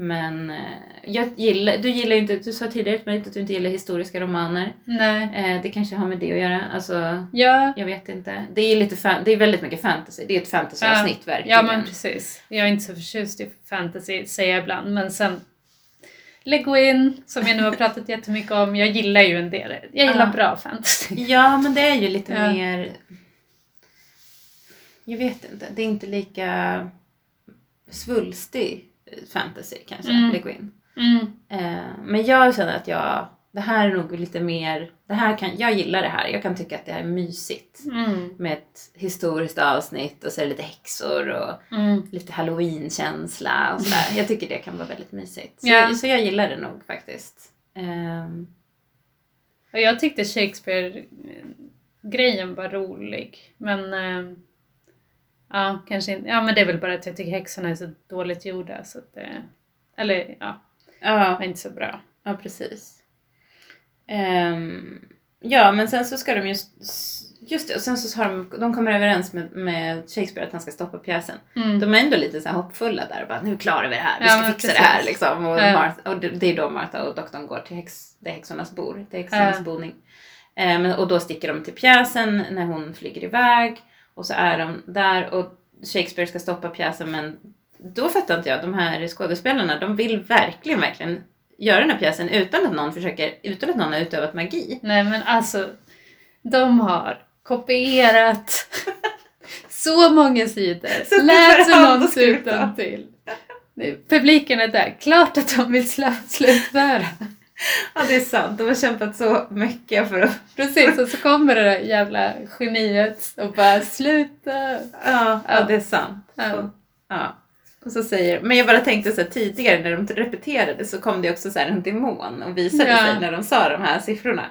Men eh, jag gillar, du gillar inte, du sa tidigare till mig att du inte gillar historiska romaner. Nej. Eh, det kanske har med det att göra. Alltså, Ja, jag vet inte. Det är, lite fan, det är väldigt mycket fantasy. Det är ett fantasyavsnitt verkligen. ja men precis. Jag är inte så förtjust i fantasy, säger jag ibland. Men sen Le Guin, som jag nu har pratat jättemycket om, jag gillar ju en del. Jag gillar Ja. bra fantasy. Ja, men det är ju lite Ja. mer... Jag vet inte. Det är inte lika svulstig fantasy kanske, Mm. Le Guin. Mm. Eh, men jag känner att jag... Det här är nog lite mer... Det här kan, jag gillar det här. Jag kan tycka att det här är mysigt. Mm. Med ett historiskt avsnitt och så är det lite häxor och Mm. lite halloween-känsla och sådär. Jag tycker det kan vara väldigt mysigt. Så, Ja. så jag gillar det nog faktiskt. Ehm, Och jag tyckte Shakespeare-grejen var rolig. Men eh, ja, kanske inte. Ja, men det är väl bara att jag tycker häxorna är så dåligt gjorda. Så att det, eller ja, ja, var inte så bra. Ja, precis. Ehm, ja, men sen så ska de just... Just det, och sen så har de, de kommer överens med, med Shakespeare att han ska stoppa pjäsen. Mm. De är ändå lite så här hoppfulla där och bara nu klarar vi det här, vi Ja, ska men fixa precis. det här liksom. Och, Ja. Martha, och det, är då Martha och doktorn går till häx, det häxornas bor, det är häxornas Ja. boning. Ehm, och då sticker de till pjäsen när hon flyger iväg och så är de där och Shakespeare ska stoppa pjäsen men då fattar inte jag, de här skådespelarna, de vill verkligen, verkligen göra den här pjäsen utan att någon försöker, utan att någon har utövat magi. Nej men alltså, de har kopierat så många sidor, lärt sig skrivit utan till. Publiken är där, klart att de vill slutföra. Ja, det är sant. De har kämpat så mycket för att... Precis, och så kommer det där jävla geniet och bara sluta. Ja, ja. Det är sant. Ja. Ja. Och så säger, men jag bara tänkte så här, tidigare när de repeterade så kom det också så här en demon och visade Ja. sig när de sa de här siffrorna.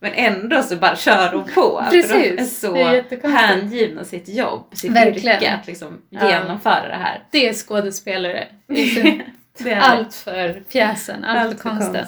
Men ändå så bara kör de på. För Precis, de är så är hängivna sitt jobb, sitt Verkligen. yrke att liksom Ja. genomföra det här. Det är skådespelare. Det är Allt för pjäsen, allt, Allt för konsten.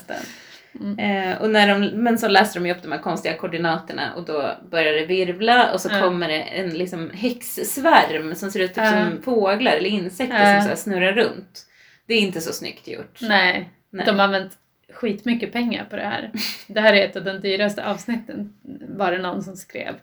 Mm. Eh, och när de, men så läser de ju upp de här konstiga koordinaterna och då börjar det virvla och så Ja. kommer det en liksom häxsvärm som ser ut typ Ja. som fåglar eller insekter som så snurrar runt. Det är inte så snyggt gjort. Nej, Nej. de har använt skitmycket pengar på det här. Det här är ett av de dyraste avsnitten, var det någon som skrev.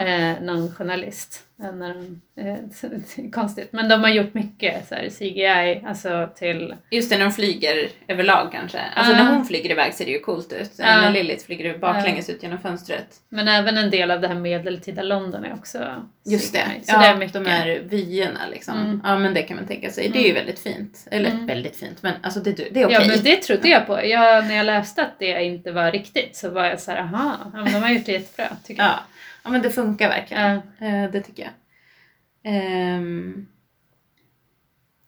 Eh, någon journalist. När de, eh, konstigt. Men de har gjort mycket så här, CGI, alltså till... Just det, när de flyger överlag kanske. Alltså Ja. när hon flyger iväg ser det ju coolt ut. Ja. När Lilith flyger baklänges ut genom fönstret. Men även en del av det här medeltida London är också Just det. CGI. Så ja, det är mycket. de här vyerna liksom. Mm. Ja men det kan man tänka sig. Det är ju Mm. väldigt fint. Eller Mm. väldigt fint men alltså det, det är okej. Ja men det trodde jag på. Jag, när jag läste att det inte var riktigt så var jag så här, aha, ja, men de har gjort det jättebra tycker jag. Ja. men det funkar verkligen. Eh, det tycker jag. Ehm,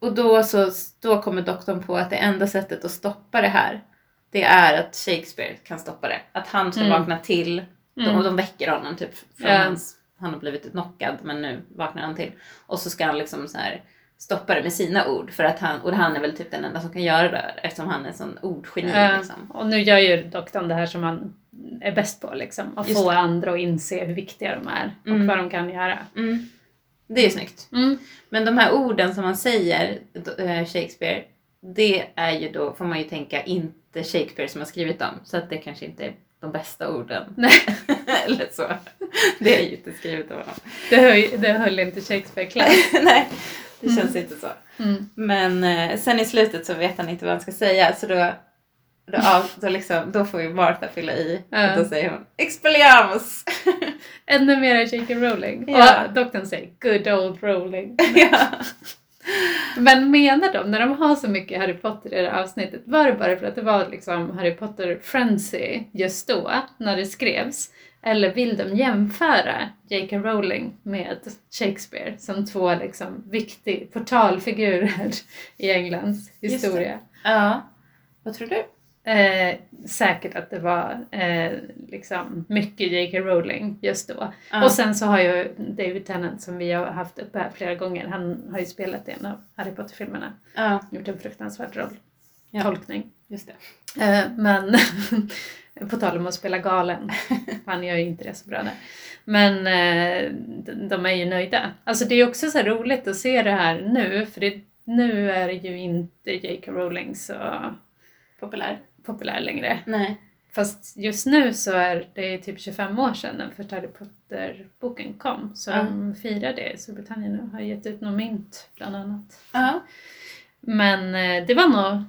och då, så, då kommer doktorn på att det enda sättet att stoppa det här det är att Shakespeare kan stoppa det. Att han ska Mm. vakna till. De, Mm. och de väcker honom typ från Ja. hans... Han har blivit knockad men nu vaknar han till. Och så ska han liksom så här stoppa det med sina ord. För att han, och han är väl typ den enda som kan göra det eftersom han är en sån ordgeni. Ja, Liksom. och nu gör ju doktorn det här som han är bäst på, liksom. Att Just få det. andra att inse hur viktiga de är och Mm. vad de kan göra. Mm. Det är snyggt. Mm. Men de här orden som man säger, eh, Shakespeare, det är ju då, får man ju tänka, inte Shakespeare som har skrivit dem. Så att det kanske inte är de bästa orden. Nej. Eller så. Det är ju inte skrivet av honom. Det, höll, det höll inte Shakespeare-klass. Nej, det känns inte så. Mm. Men eh, sen i slutet så vet han inte vad han ska säga så då då, ja, då, liksom, då får ju Martha fylla i. Och då säger hon Expelliarmus! Ännu mer J.K. Rowling. Ja. Och doktorn säger good old Rowling. ja. Men menar de, när de har så mycket Harry Potter i det här avsnittet, var det bara för att det var liksom Harry Potter frenzy just då, när det skrevs? Eller vill de jämföra J.K. Rowling med Shakespeare som två liksom viktiga portalfigurer i Englands historia? ja. Vad tror du? Eh, säkert att det var eh, liksom mycket J.K. Rowling just då. Ja. Och sen så har ju David Tennant som vi har haft uppe här flera gånger, han har ju spelat i en av Harry Potter-filmerna. Ja, Gjort en fruktansvärd roll. Ja. Tolkning. just det. Eh, men på tal om att spela galen, han gör ju inte det så bra där. Men eh, de- är ju nöjda. Alltså det är också så roligt att se det här nu, för det, nu är ju inte J.K. Rowling så Populär? Populär längre. Nej. Fast just nu så är det typ 25 år sedan den första Harry Potter-boken kom. Så Ja. de firar det i Storbritannien nu. Har gett ut något mynt bland annat. Ja. Men eh, det var nog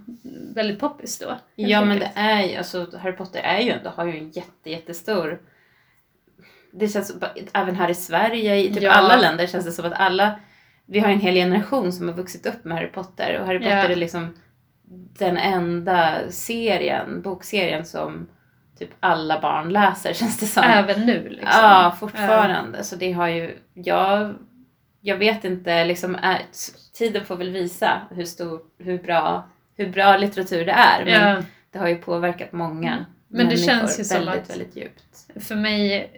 väldigt poppis då. Ja men det är ju, alltså Harry Potter är ju ändå, har ju en jätte, jättestor det känns, även här i Sverige, i typ Ja. alla länder känns det som att alla, vi har en hel generation som har vuxit upp med Harry Potter och Harry Potter Ja. är liksom den enda serien, bokserien som typ alla barn läser känns det som. Även nu liksom. Ja, fortfarande. Så det har ju, jag, jag vet inte, liksom, är, tiden får väl visa hur, stor, hur, bra, hur bra litteratur det är. Men Ja, det har ju påverkat många Men det känns ju som väldigt, att- väldigt djupt. för mig,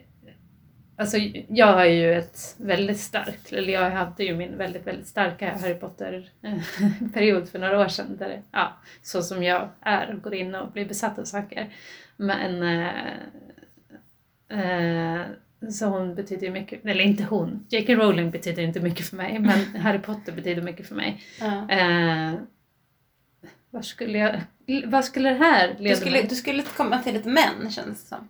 alltså jag har ju ett väldigt starkt, eller jag hade ju min väldigt, väldigt starka Harry Potter-period för några år sedan. Där, ja, så som jag är och går in och blir besatt av saker. Men eh, eh, så hon betyder ju mycket, eller inte hon, J.K. Rowling betyder inte mycket för mig, men Harry Potter betyder mycket för mig. Ja. Eh, vad skulle jag, vad skulle det här leda Du, skulle, mig? du skulle komma till ett män känns det som.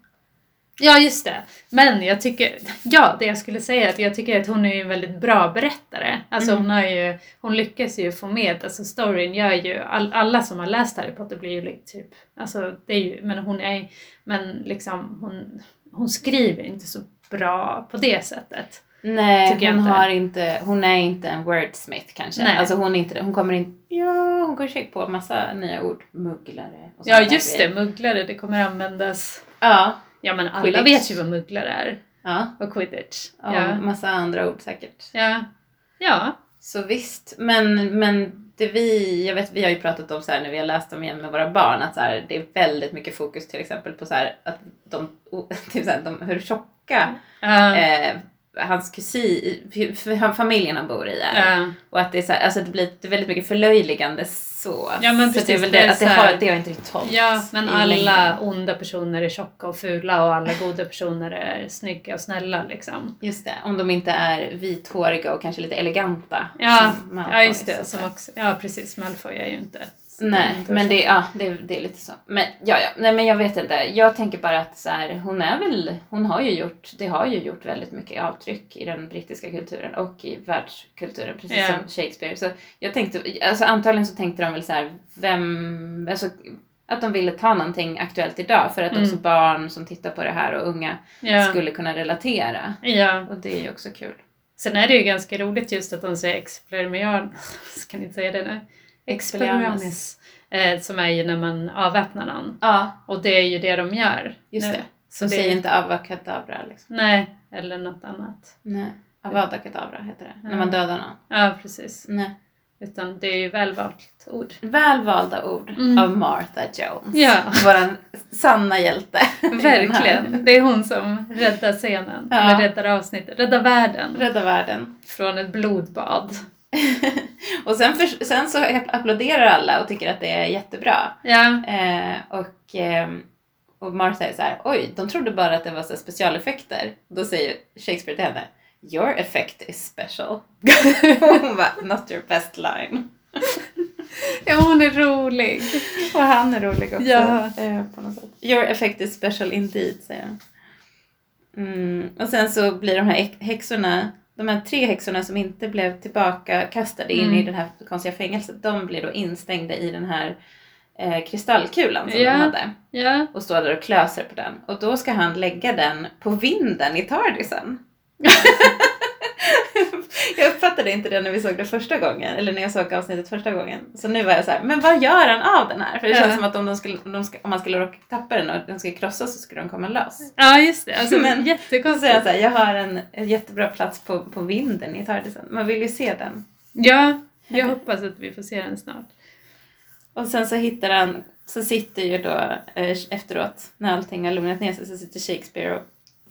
Ja, just det. Men jag tycker, ja, det jag skulle säga är att jag tycker att hon är en väldigt bra berättare. Alltså Mm. hon har ju, hon lyckas ju få med, alltså storyn gör ju, all, alla som har läst Harry Potter blir ju typ, alltså det är ju, men hon är, men liksom hon, hon skriver inte så bra på det sättet. Nej, hon, inte. har inte, hon är inte en wordsmith kanske. Nej. Alltså hon är inte. Hon kommer in, ja, hon går på massa nya ord. Mugglare och Ja, just det, mugglare, det kommer användas. Ja, Ja, men alla Quidditch. vet ju vad mugglare är. ja. Och quidditch. ja. Ja. Massa andra ord säkert. Ja. Ja. Så visst, men, men det vi, jag vet vi har ju pratat om så här när vi har läst dem igen med våra barn att så här, det är väldigt mycket fokus till exempel på så här, att de, typ så här, de hur tjocka Ja. eh, hans kusin, familjen han bor i är. Ja. Och att det är så här, alltså det blir det är väldigt mycket förlöjligande så. Ja, men precis, det är väl det att det har, det har inte riktigt hållit Ja, men alla onda personer är tjocka och fula och alla goda personer är snygga och snälla liksom. Just det, om de inte är vithåriga och kanske lite eleganta. Ja, ja just det. Som också, ja precis, Malfoy är ju inte... Nej, men det, ja, det, det är lite så. Men ja, ja, nej men jag vet inte. Jag tänker bara att så här, hon är väl, hon har ju gjort, det har ju gjort väldigt mycket avtryck i den brittiska kulturen och i världskulturen, precis Ja. som Shakespeare. Så jag tänkte, alltså antagligen så tänkte de väl så här, vem, alltså att de ville ta någonting aktuellt idag för att Mm. också barn som tittar på det här och unga Ja. skulle kunna relatera. ja. Och det är ju också kul. Sen är det ju ganska roligt just att de säger explorian... Ska ni inte säga det nu? Expelliarmus. Eh, som är ju när man avväpnar någon. Ja, Och det är ju det de gör. just nu. det. Så De det säger inte avakadabra liksom. Nej, eller något annat. Nej. Avada kedavra heter det. När Ja. man dödar någon. Ja, precis. Nej. Utan det är ju välvalt ord. Välvalda ord Mm. av Martha Jones. Ja. Våran sanna hjälte. Verkligen. Det är hon som räddar scenen. Ja. Eller räddar avsnittet. Räddar världen. Rädda världen. Från ett blodbad. och sen, för, sen så applåderar alla och tycker att det är jättebra. Ja. Eh, och, eh, och Martha är så här, oj, de trodde bara att det var så specialeffekter. Då säger Shakespeare till henne, your effect is special. Hon bara, not your best line. ja, hon är rolig. Och han är rolig också. Ja. Eh, på något sätt. Your effect is special indeed, säger han. Mm. Och sen så blir de här häxorna, de här tre häxorna som inte blev tillbaka kastade in Mm. i det här konstiga fängelset, de blir då instängda i den här eh, kristallkulan som Ja. de hade Ja. och står där och klöser på den. Och då ska han lägga den på vinden i Tardisen. jag uppfattade inte det när vi såg det första gången, eller när jag såg avsnittet första gången. Så nu var jag så här, men vad gör han av den här? För det Ja. känns som att om, de skulle, om, de ska, om man skulle råka tappa den och den skulle krossas så skulle den komma loss. ja, just det. Alltså, Men- Så jättekonstigt. säger jag så här, jag har en, en jättebra plats på, på vinden i Tardisen. Man vill ju se den. Ja, jag hoppas att vi får se den snart. Och sen så hittar han, så sitter ju då eh, efteråt, när allting har lugnat ner sig, så sitter Shakespeare och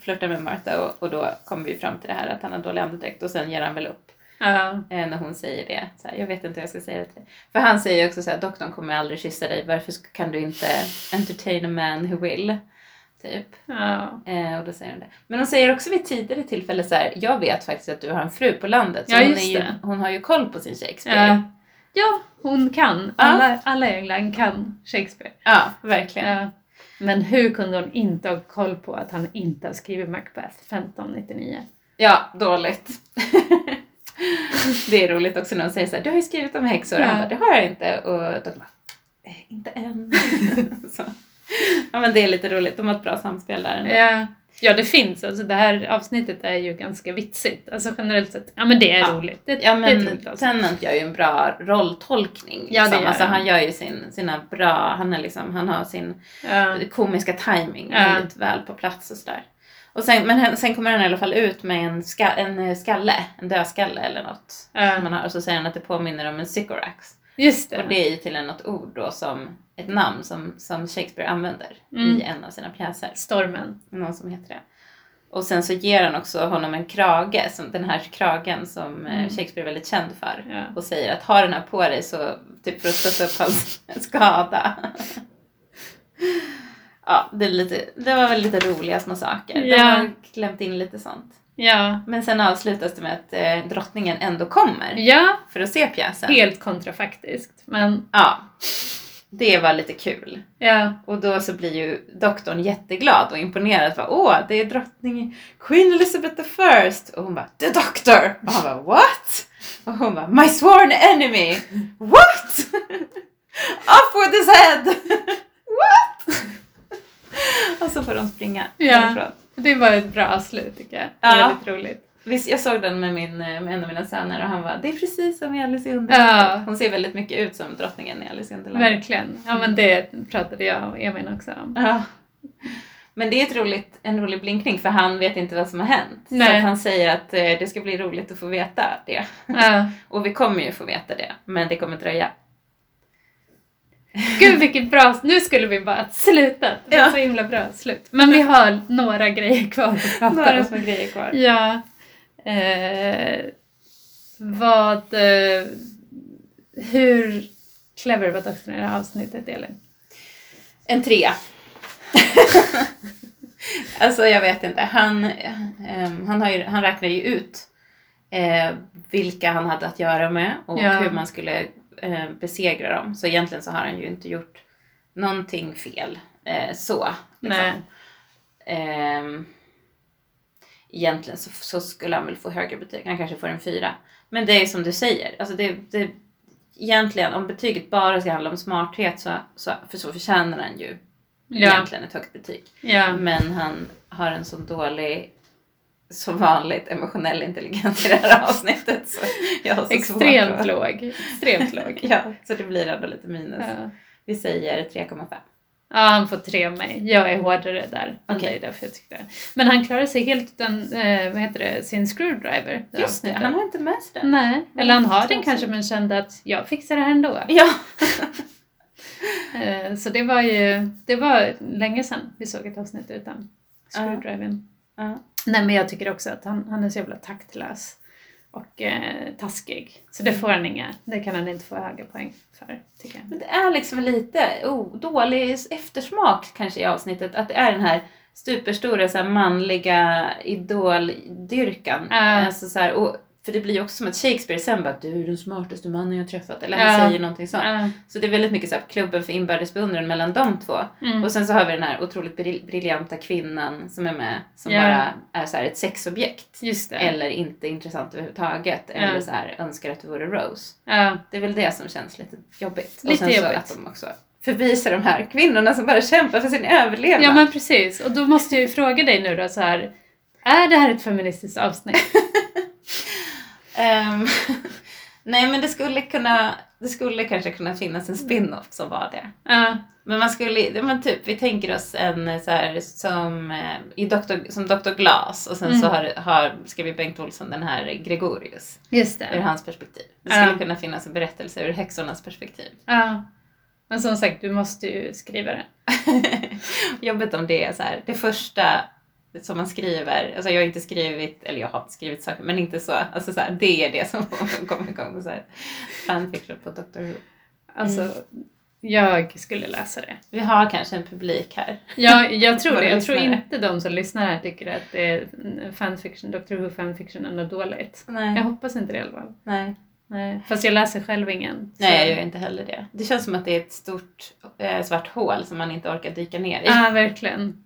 flörtar med Martha och, och då kommer vi fram till det här att han har dålig andedräkt och sen ger han väl upp Ja. eh, när hon säger det. Så här, jag vet inte hur jag ska säga det till dig. För han säger ju också så här, doktorn kommer aldrig kyssa dig, varför kan du inte entertain a man who will? Typ. Ja. Eh, och då säger hon det. Men hon säger också vid tidigare tillfälle så här, jag vet faktiskt att du har en fru på landet. Så Ja, hon, ju, hon har ju koll på sin Shakespeare. Ja. ja, hon kan. Alla, alla England kan Shakespeare. ja verkligen. Men hur kunde hon inte ha koll på att han inte har skrivit Macbeth 1599? Ja, dåligt. det är roligt också när hon säger så här, du har ju skrivit om häxor. Ja. Han bara, det har jag inte. Och då bara, "Eh, inte än. så. Ja men det är lite roligt, de har ett bra samspel där. ändå. Ja. Ja, det finns. Alltså, det här avsnittet är ju ganska vitsigt. Alltså generellt sett. Ja, men det är Ja. roligt. Det, Ja det är men roligt avsnitt. Tennant gör ju en bra rolltolkning. Ja, det liksom. gör alltså, han. han gör ju sin, sina bra, han, är liksom, han har sin Ja. komiska timing Ja. väldigt väl på plats och sådär. Och sen, men sen kommer han i alla fall ut med en, ska, en eh, skalle, en dödskalle eller något. Ja. Som man har, och så säger han att det påminner om en sycorax. Just det. Och det är ju till något ord då som ett namn som, som Shakespeare använder Mm. i en av sina pjäser. Stormen. Någon som heter det. Och sen så ger han också honom en krage, som, den här kragen som eh, Mm. Shakespeare är väldigt känd för. Ja. Och säger att ha den här på dig så, typ för att stötta upp hans skada. ja, det, är lite, det var väl lite roliga små saker. De Ja. har klämt in lite sånt. Ja. Men sen avslutas det med att eh, drottningen ändå kommer Ja, för att se pjäsen. helt kontrafaktiskt. Men Ja, det var lite kul. ja, Och då så blir ju doktorn jätteglad och imponerad. Bara, Åh, det är drottning Queen Elizabeth the First. Och hon bara, the doctor! Och han bara, what? Och hon bara, my sworn enemy! What? Up with his head! what? och så får de springa Ja. därifrån. Det var ett bra slut tycker jag. Ja. Väldigt roligt. Visst, jag såg den med, min, med en av mina söner och han var det är precis som i Alice i Underlandet. Ja. Hon ser väldigt mycket ut som drottningen i Alice i Underlandet. Verkligen. Ja men det pratade jag och Emil också om. Ja. Men det är ett roligt, en rolig blinkning för han vet inte vad som har hänt. Så Nej. att han säger att eh, det ska bli roligt att få veta det. Ja. Och vi kommer ju få veta det, men det kommer dröja. Gud vilket bra, nu skulle vi bara sluta. Det var Ja. så himla bra slut. Men vi har några grejer kvar att prata Några om. små grejer kvar. Ja. Eh, vad... Eh, hur clever var doktorn i det här avsnittet, Elin? En trea. alltså jag vet inte. Han, ehm, han, har ju, han räknar ju ut eh, vilka han hade att göra med och Ja. hur man skulle eh, besegra dem. Så egentligen så har han ju inte gjort någonting fel. Eh, så. liksom. Nej. Ehm, egentligen så, så skulle han väl få högre betyg. Han kanske får en fyra. Men det är som du säger. Alltså det, det, egentligen om betyget bara ska handla om smarthet så, så, för så förtjänar han ju Ja. egentligen ett högt betyg. Ja. Men han har en så dålig, som vanligt, emotionell intelligens i det här avsnittet. Så jag har så Extremt svårt låg. Extremt låg. Ja, så det blir ändå lite minus. Ja. Vi säger 3,5. Ja, han får tre av mig. Jag är hårdare där. Okej. dig, därför jag tyckte. Men han klarar sig helt utan, eh, vad heter det, sin screwdriver. det Just det, han har inte med sig den. Nej, eller han har den kanske men kände att jag fixar det här ändå. Ja. Eh, Så det var ju, det var länge sedan vi såg ett avsnitt utan screwdrivern. Ja. Nej men jag tycker också att han, han är så jävla taktlös och eh, taskig. Så det får han inga, det kan han inte få höga poäng för, tycker jag. Men det är liksom lite oh, dålig eftersmak kanske i avsnittet. Att det är den här superstora så här, manliga idoldyrkan. Ja. Alltså, så här, och, för det blir också som att Shakespeare sen bara du är den smartaste mannen jag träffat. Eller han Ja. säger någonting sånt. Ja. Så det är väldigt mycket så här, klubben för inbördes beundran mellan de två. Mm. Och sen så har vi den här otroligt briljanta kvinnan som är med. Som Ja. bara är så här, ett sexobjekt. Eller inte intressant överhuvudtaget. Eller så här, önskar att det vore Rose. Det är väl det som känns lite jobbigt. Lite och sen så jobbigt. att de också förvisa de här kvinnorna som bara kämpar för sin överlevnad. Ja men precis, och då måste jag ju fråga dig nu då så här. Är det här ett feministiskt avsnitt? Ehm, nej men det skulle kunna, det skulle kanske kunna finnas en spin-off som var det. Ja, Men man skulle, men typ, vi tänker oss en så här, som, eh, i Dr. som Dr. Glas och sen Mm. så har, har, skriver Bengt Olsson den här Gregorius just ur det. hans perspektiv. Det skulle Ja. kunna finnas en berättelse ur häxornas perspektiv. Ja. Men som sagt, du måste ju skriva det. Jobbigt om det är så här, det första som man skriver, alltså jag har inte skrivit, eller jag har skrivit saker, men inte så, alltså så här, det är det som kommer igång. Så här, fanfiction på Dr. Who. Alltså, Mm. jag skulle läsa det. Vi har kanske en publik här. Ja, jag tror det. Jag tror inte de som lyssnar här tycker att det är fanfiction, Dr Who fanfiction är något dåligt. Nej. Jag hoppas inte det i alla fall. Nej. Nej. Fast jag läser själv ingen. så- Nej, jag gör inte heller det. Det känns som att det är ett stort eh, svart hål som man inte orkar dyka ner i. Ja, verkligen.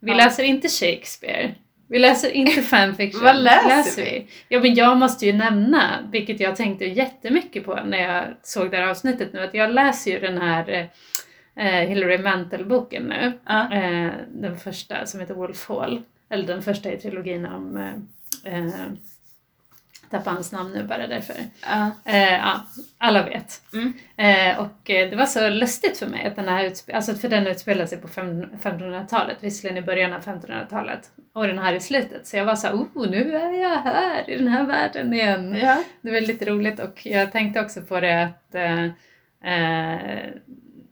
Vi Ja. läser inte Shakespeare. Vi läser inte fanfiction. Vad läser vi? Ja, men jag måste ju nämna, vilket jag tänkte jättemycket på när jag såg det här avsnittet nu, att jag läser ju den här eh, Hilary Mantel-boken nu. Ja. Eh, den första som heter Wolf Hall. Eller den första i trilogin om... Eh, tappar hans namn nu bara därför. Ja. Eh, alla vet. Mm. Eh, och eh, det var så lustigt för mig att den här alltså för den utspelar sig på fem- 1500-talet, visserligen i början av 1500-talet. Och den här i slutet. Så jag var så här, oh nu är jag här i den här världen igen. Ja. Det var lite roligt och jag tänkte också på det att eh, eh,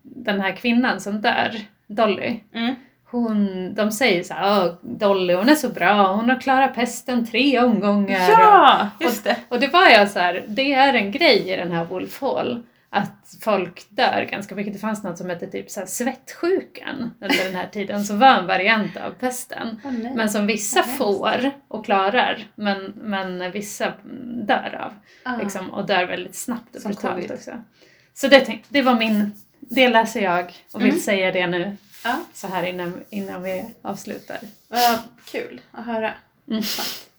den här kvinnan som dör, Dolly, Mm. Hon, de säger så här, "Åh, Dolly hon är så bra, hon har klarat pesten tre omgångar. ja, just det. Och det var jag så här, det är en grej i den här Wolf Hall. Att folk dör ganska mycket. Det fanns något som hette typ så här svettsjukan under den här tiden som var en variant av pesten. Nej. Men som vissa hemskt. får och klarar, men, men vissa dör av. Ah. Liksom, och dör väldigt snabbt och Som brutalt också. Så det, det var min, det läser jag och vill Mm. säga det nu. Ja. Så här innan, innan vi avslutar. Vad kul att höra. Mm.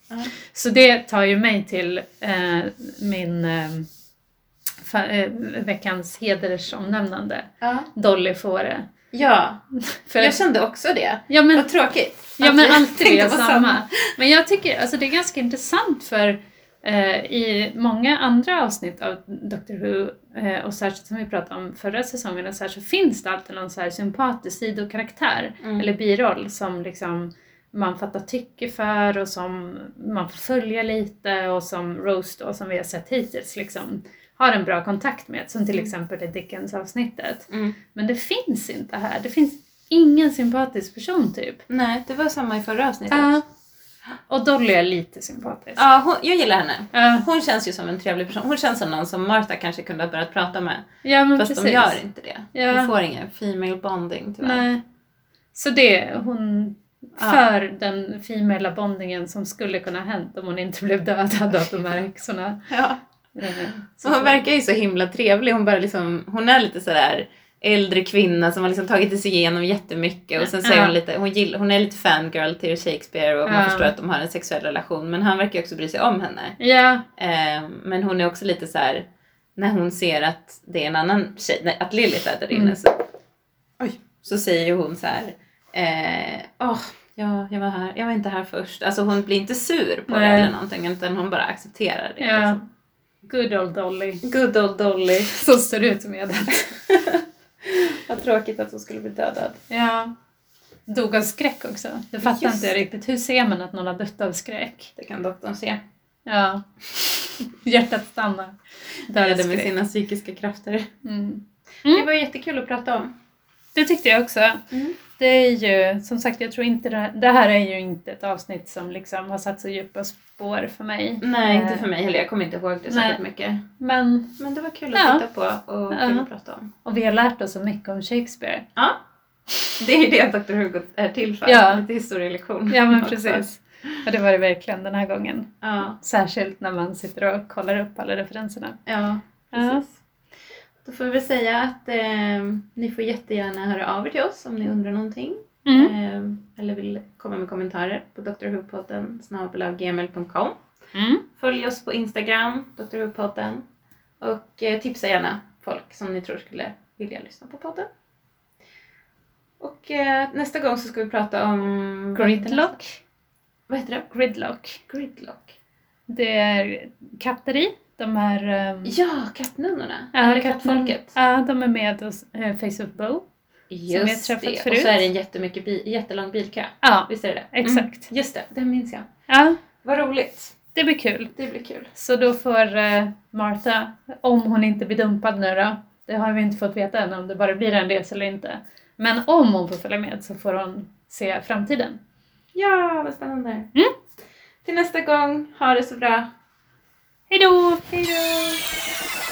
Ja. Så det tar ju mig till eh, min eh, eh, veckans hedersomnämnande. Ja. Dolly Fåre. ja, För, jag kände också det. ja, men, Vad tråkigt. ja men alltid är på samma. Men jag tycker alltså det är ganska intressant för eh, i många andra avsnitt av Doctor Who eh, och särskilt som vi pratade om förra säsongen och så, här, så finns det alltid någon så här sympatisk sidokaraktär Mm. eller biroll som liksom man fattar tycke för och som man får följa lite och som Rose då, som vi har sett hittills, liksom har en bra kontakt med. Som till Mm. exempel det Dickens-avsnittet. Mm. Men det finns inte här. Det finns ingen sympatisk person typ. Nej, det var samma i förra avsnittet. Ja. Och Dolly är lite sympatisk. Ja, hon, jag gillar henne. Ja, Hon känns ju som en trevlig person. Hon känns som någon som Martha kanske kunde ha börjat prata med. ja men Fast precis. de gör inte det. Ja. Hon får ingen female bonding tyvärr. Nej. Så det, hon Ja. för den femala bondingen som skulle kunna ha hänt om hon inte blev dödad av de här häxorna. Ja. Eh, Så hon verkar ju så himla trevlig. Hon, bara liksom, hon är lite sådär äldre kvinna som har liksom tagit sig igenom jättemycket och sen så Ja. hon lite, hon, gill, hon är lite fangirl till Shakespeare och man Ja. förstår att de har en sexuell relation men han verkar också bry sig om henne. Ja, Eh, men hon är också lite så här när hon ser att det är en annan tjej, nej, att Lilith är där inne Mm. så, oj, så säger hon så här, eh, åh, ja, jag var här, jag var inte här först. Alltså hon blir inte sur på det Nej. eller någonting utan hon bara accepterar det. Ja. Liksom. good old Dolly. Good old Dolly. Som står ut med det. Vad tråkigt att hon skulle bli dödad. Ja. Dog av skräck också. Det fattar Just inte jag riktigt. Hur ser man att någon har dött av skräck? Det kan doktorn se. Ja. Hjärtat stannar. Dödade med sina psykiska krafter. Mm. Det var jättekul att prata om. Det tyckte jag också. Mm. Det är ju, som sagt, jag tror inte det här, det här är ju inte ett avsnitt som liksom har satt så djupa spår för mig. Nej, inte Eh, för mig heller. Jag kommer inte ihåg det särskilt mycket. Men, Men det var kul att Ja. titta på och Ja. att prata om. och vi har lärt oss så mycket om Shakespeare. Ja. Det är ju det Dr. Hugo är till för. Ja. Lite historielektion. Ja men också. precis. Och det var det verkligen den här gången. Ja, Särskilt när man sitter och kollar upp alla referenserna. ja Ja. Då får vi säga att eh, ni får jättegärna höra av er till oss om ni undrar någonting. Mm. Eh, eller vill komma med kommentarer på drwhopodden. Mm. Följ oss på Instagram, drwhopodden. Och eh, tipsa gärna folk som ni tror skulle vilja lyssna på podden. Och eh, nästa gång så ska vi prata om... Gridlock. Vad heter det? Gridlock. Gridlock. Det är katter i. De är... Um, Ja, kattnunnorna. ja, Eller kattfolket. Ja, de är med hos eh, Face of Bow. Just träffat det. Och förut. så är det en jättemycket bi- jättelång bilkö. Ja, Visst är det det? exakt. Mm, just det, det minns jag. Ja, Vad roligt. det blir kul. Det blir kul. Så då får eh, Martha, om hon inte blir dumpad nu då, det har vi inte fått veta än om det bara blir en resa eller inte. Men om hon får följa med så får hon se framtiden. Ja, vad spännande. Mm. Till nästa gång, ha det så bra. Hej då! Hej då!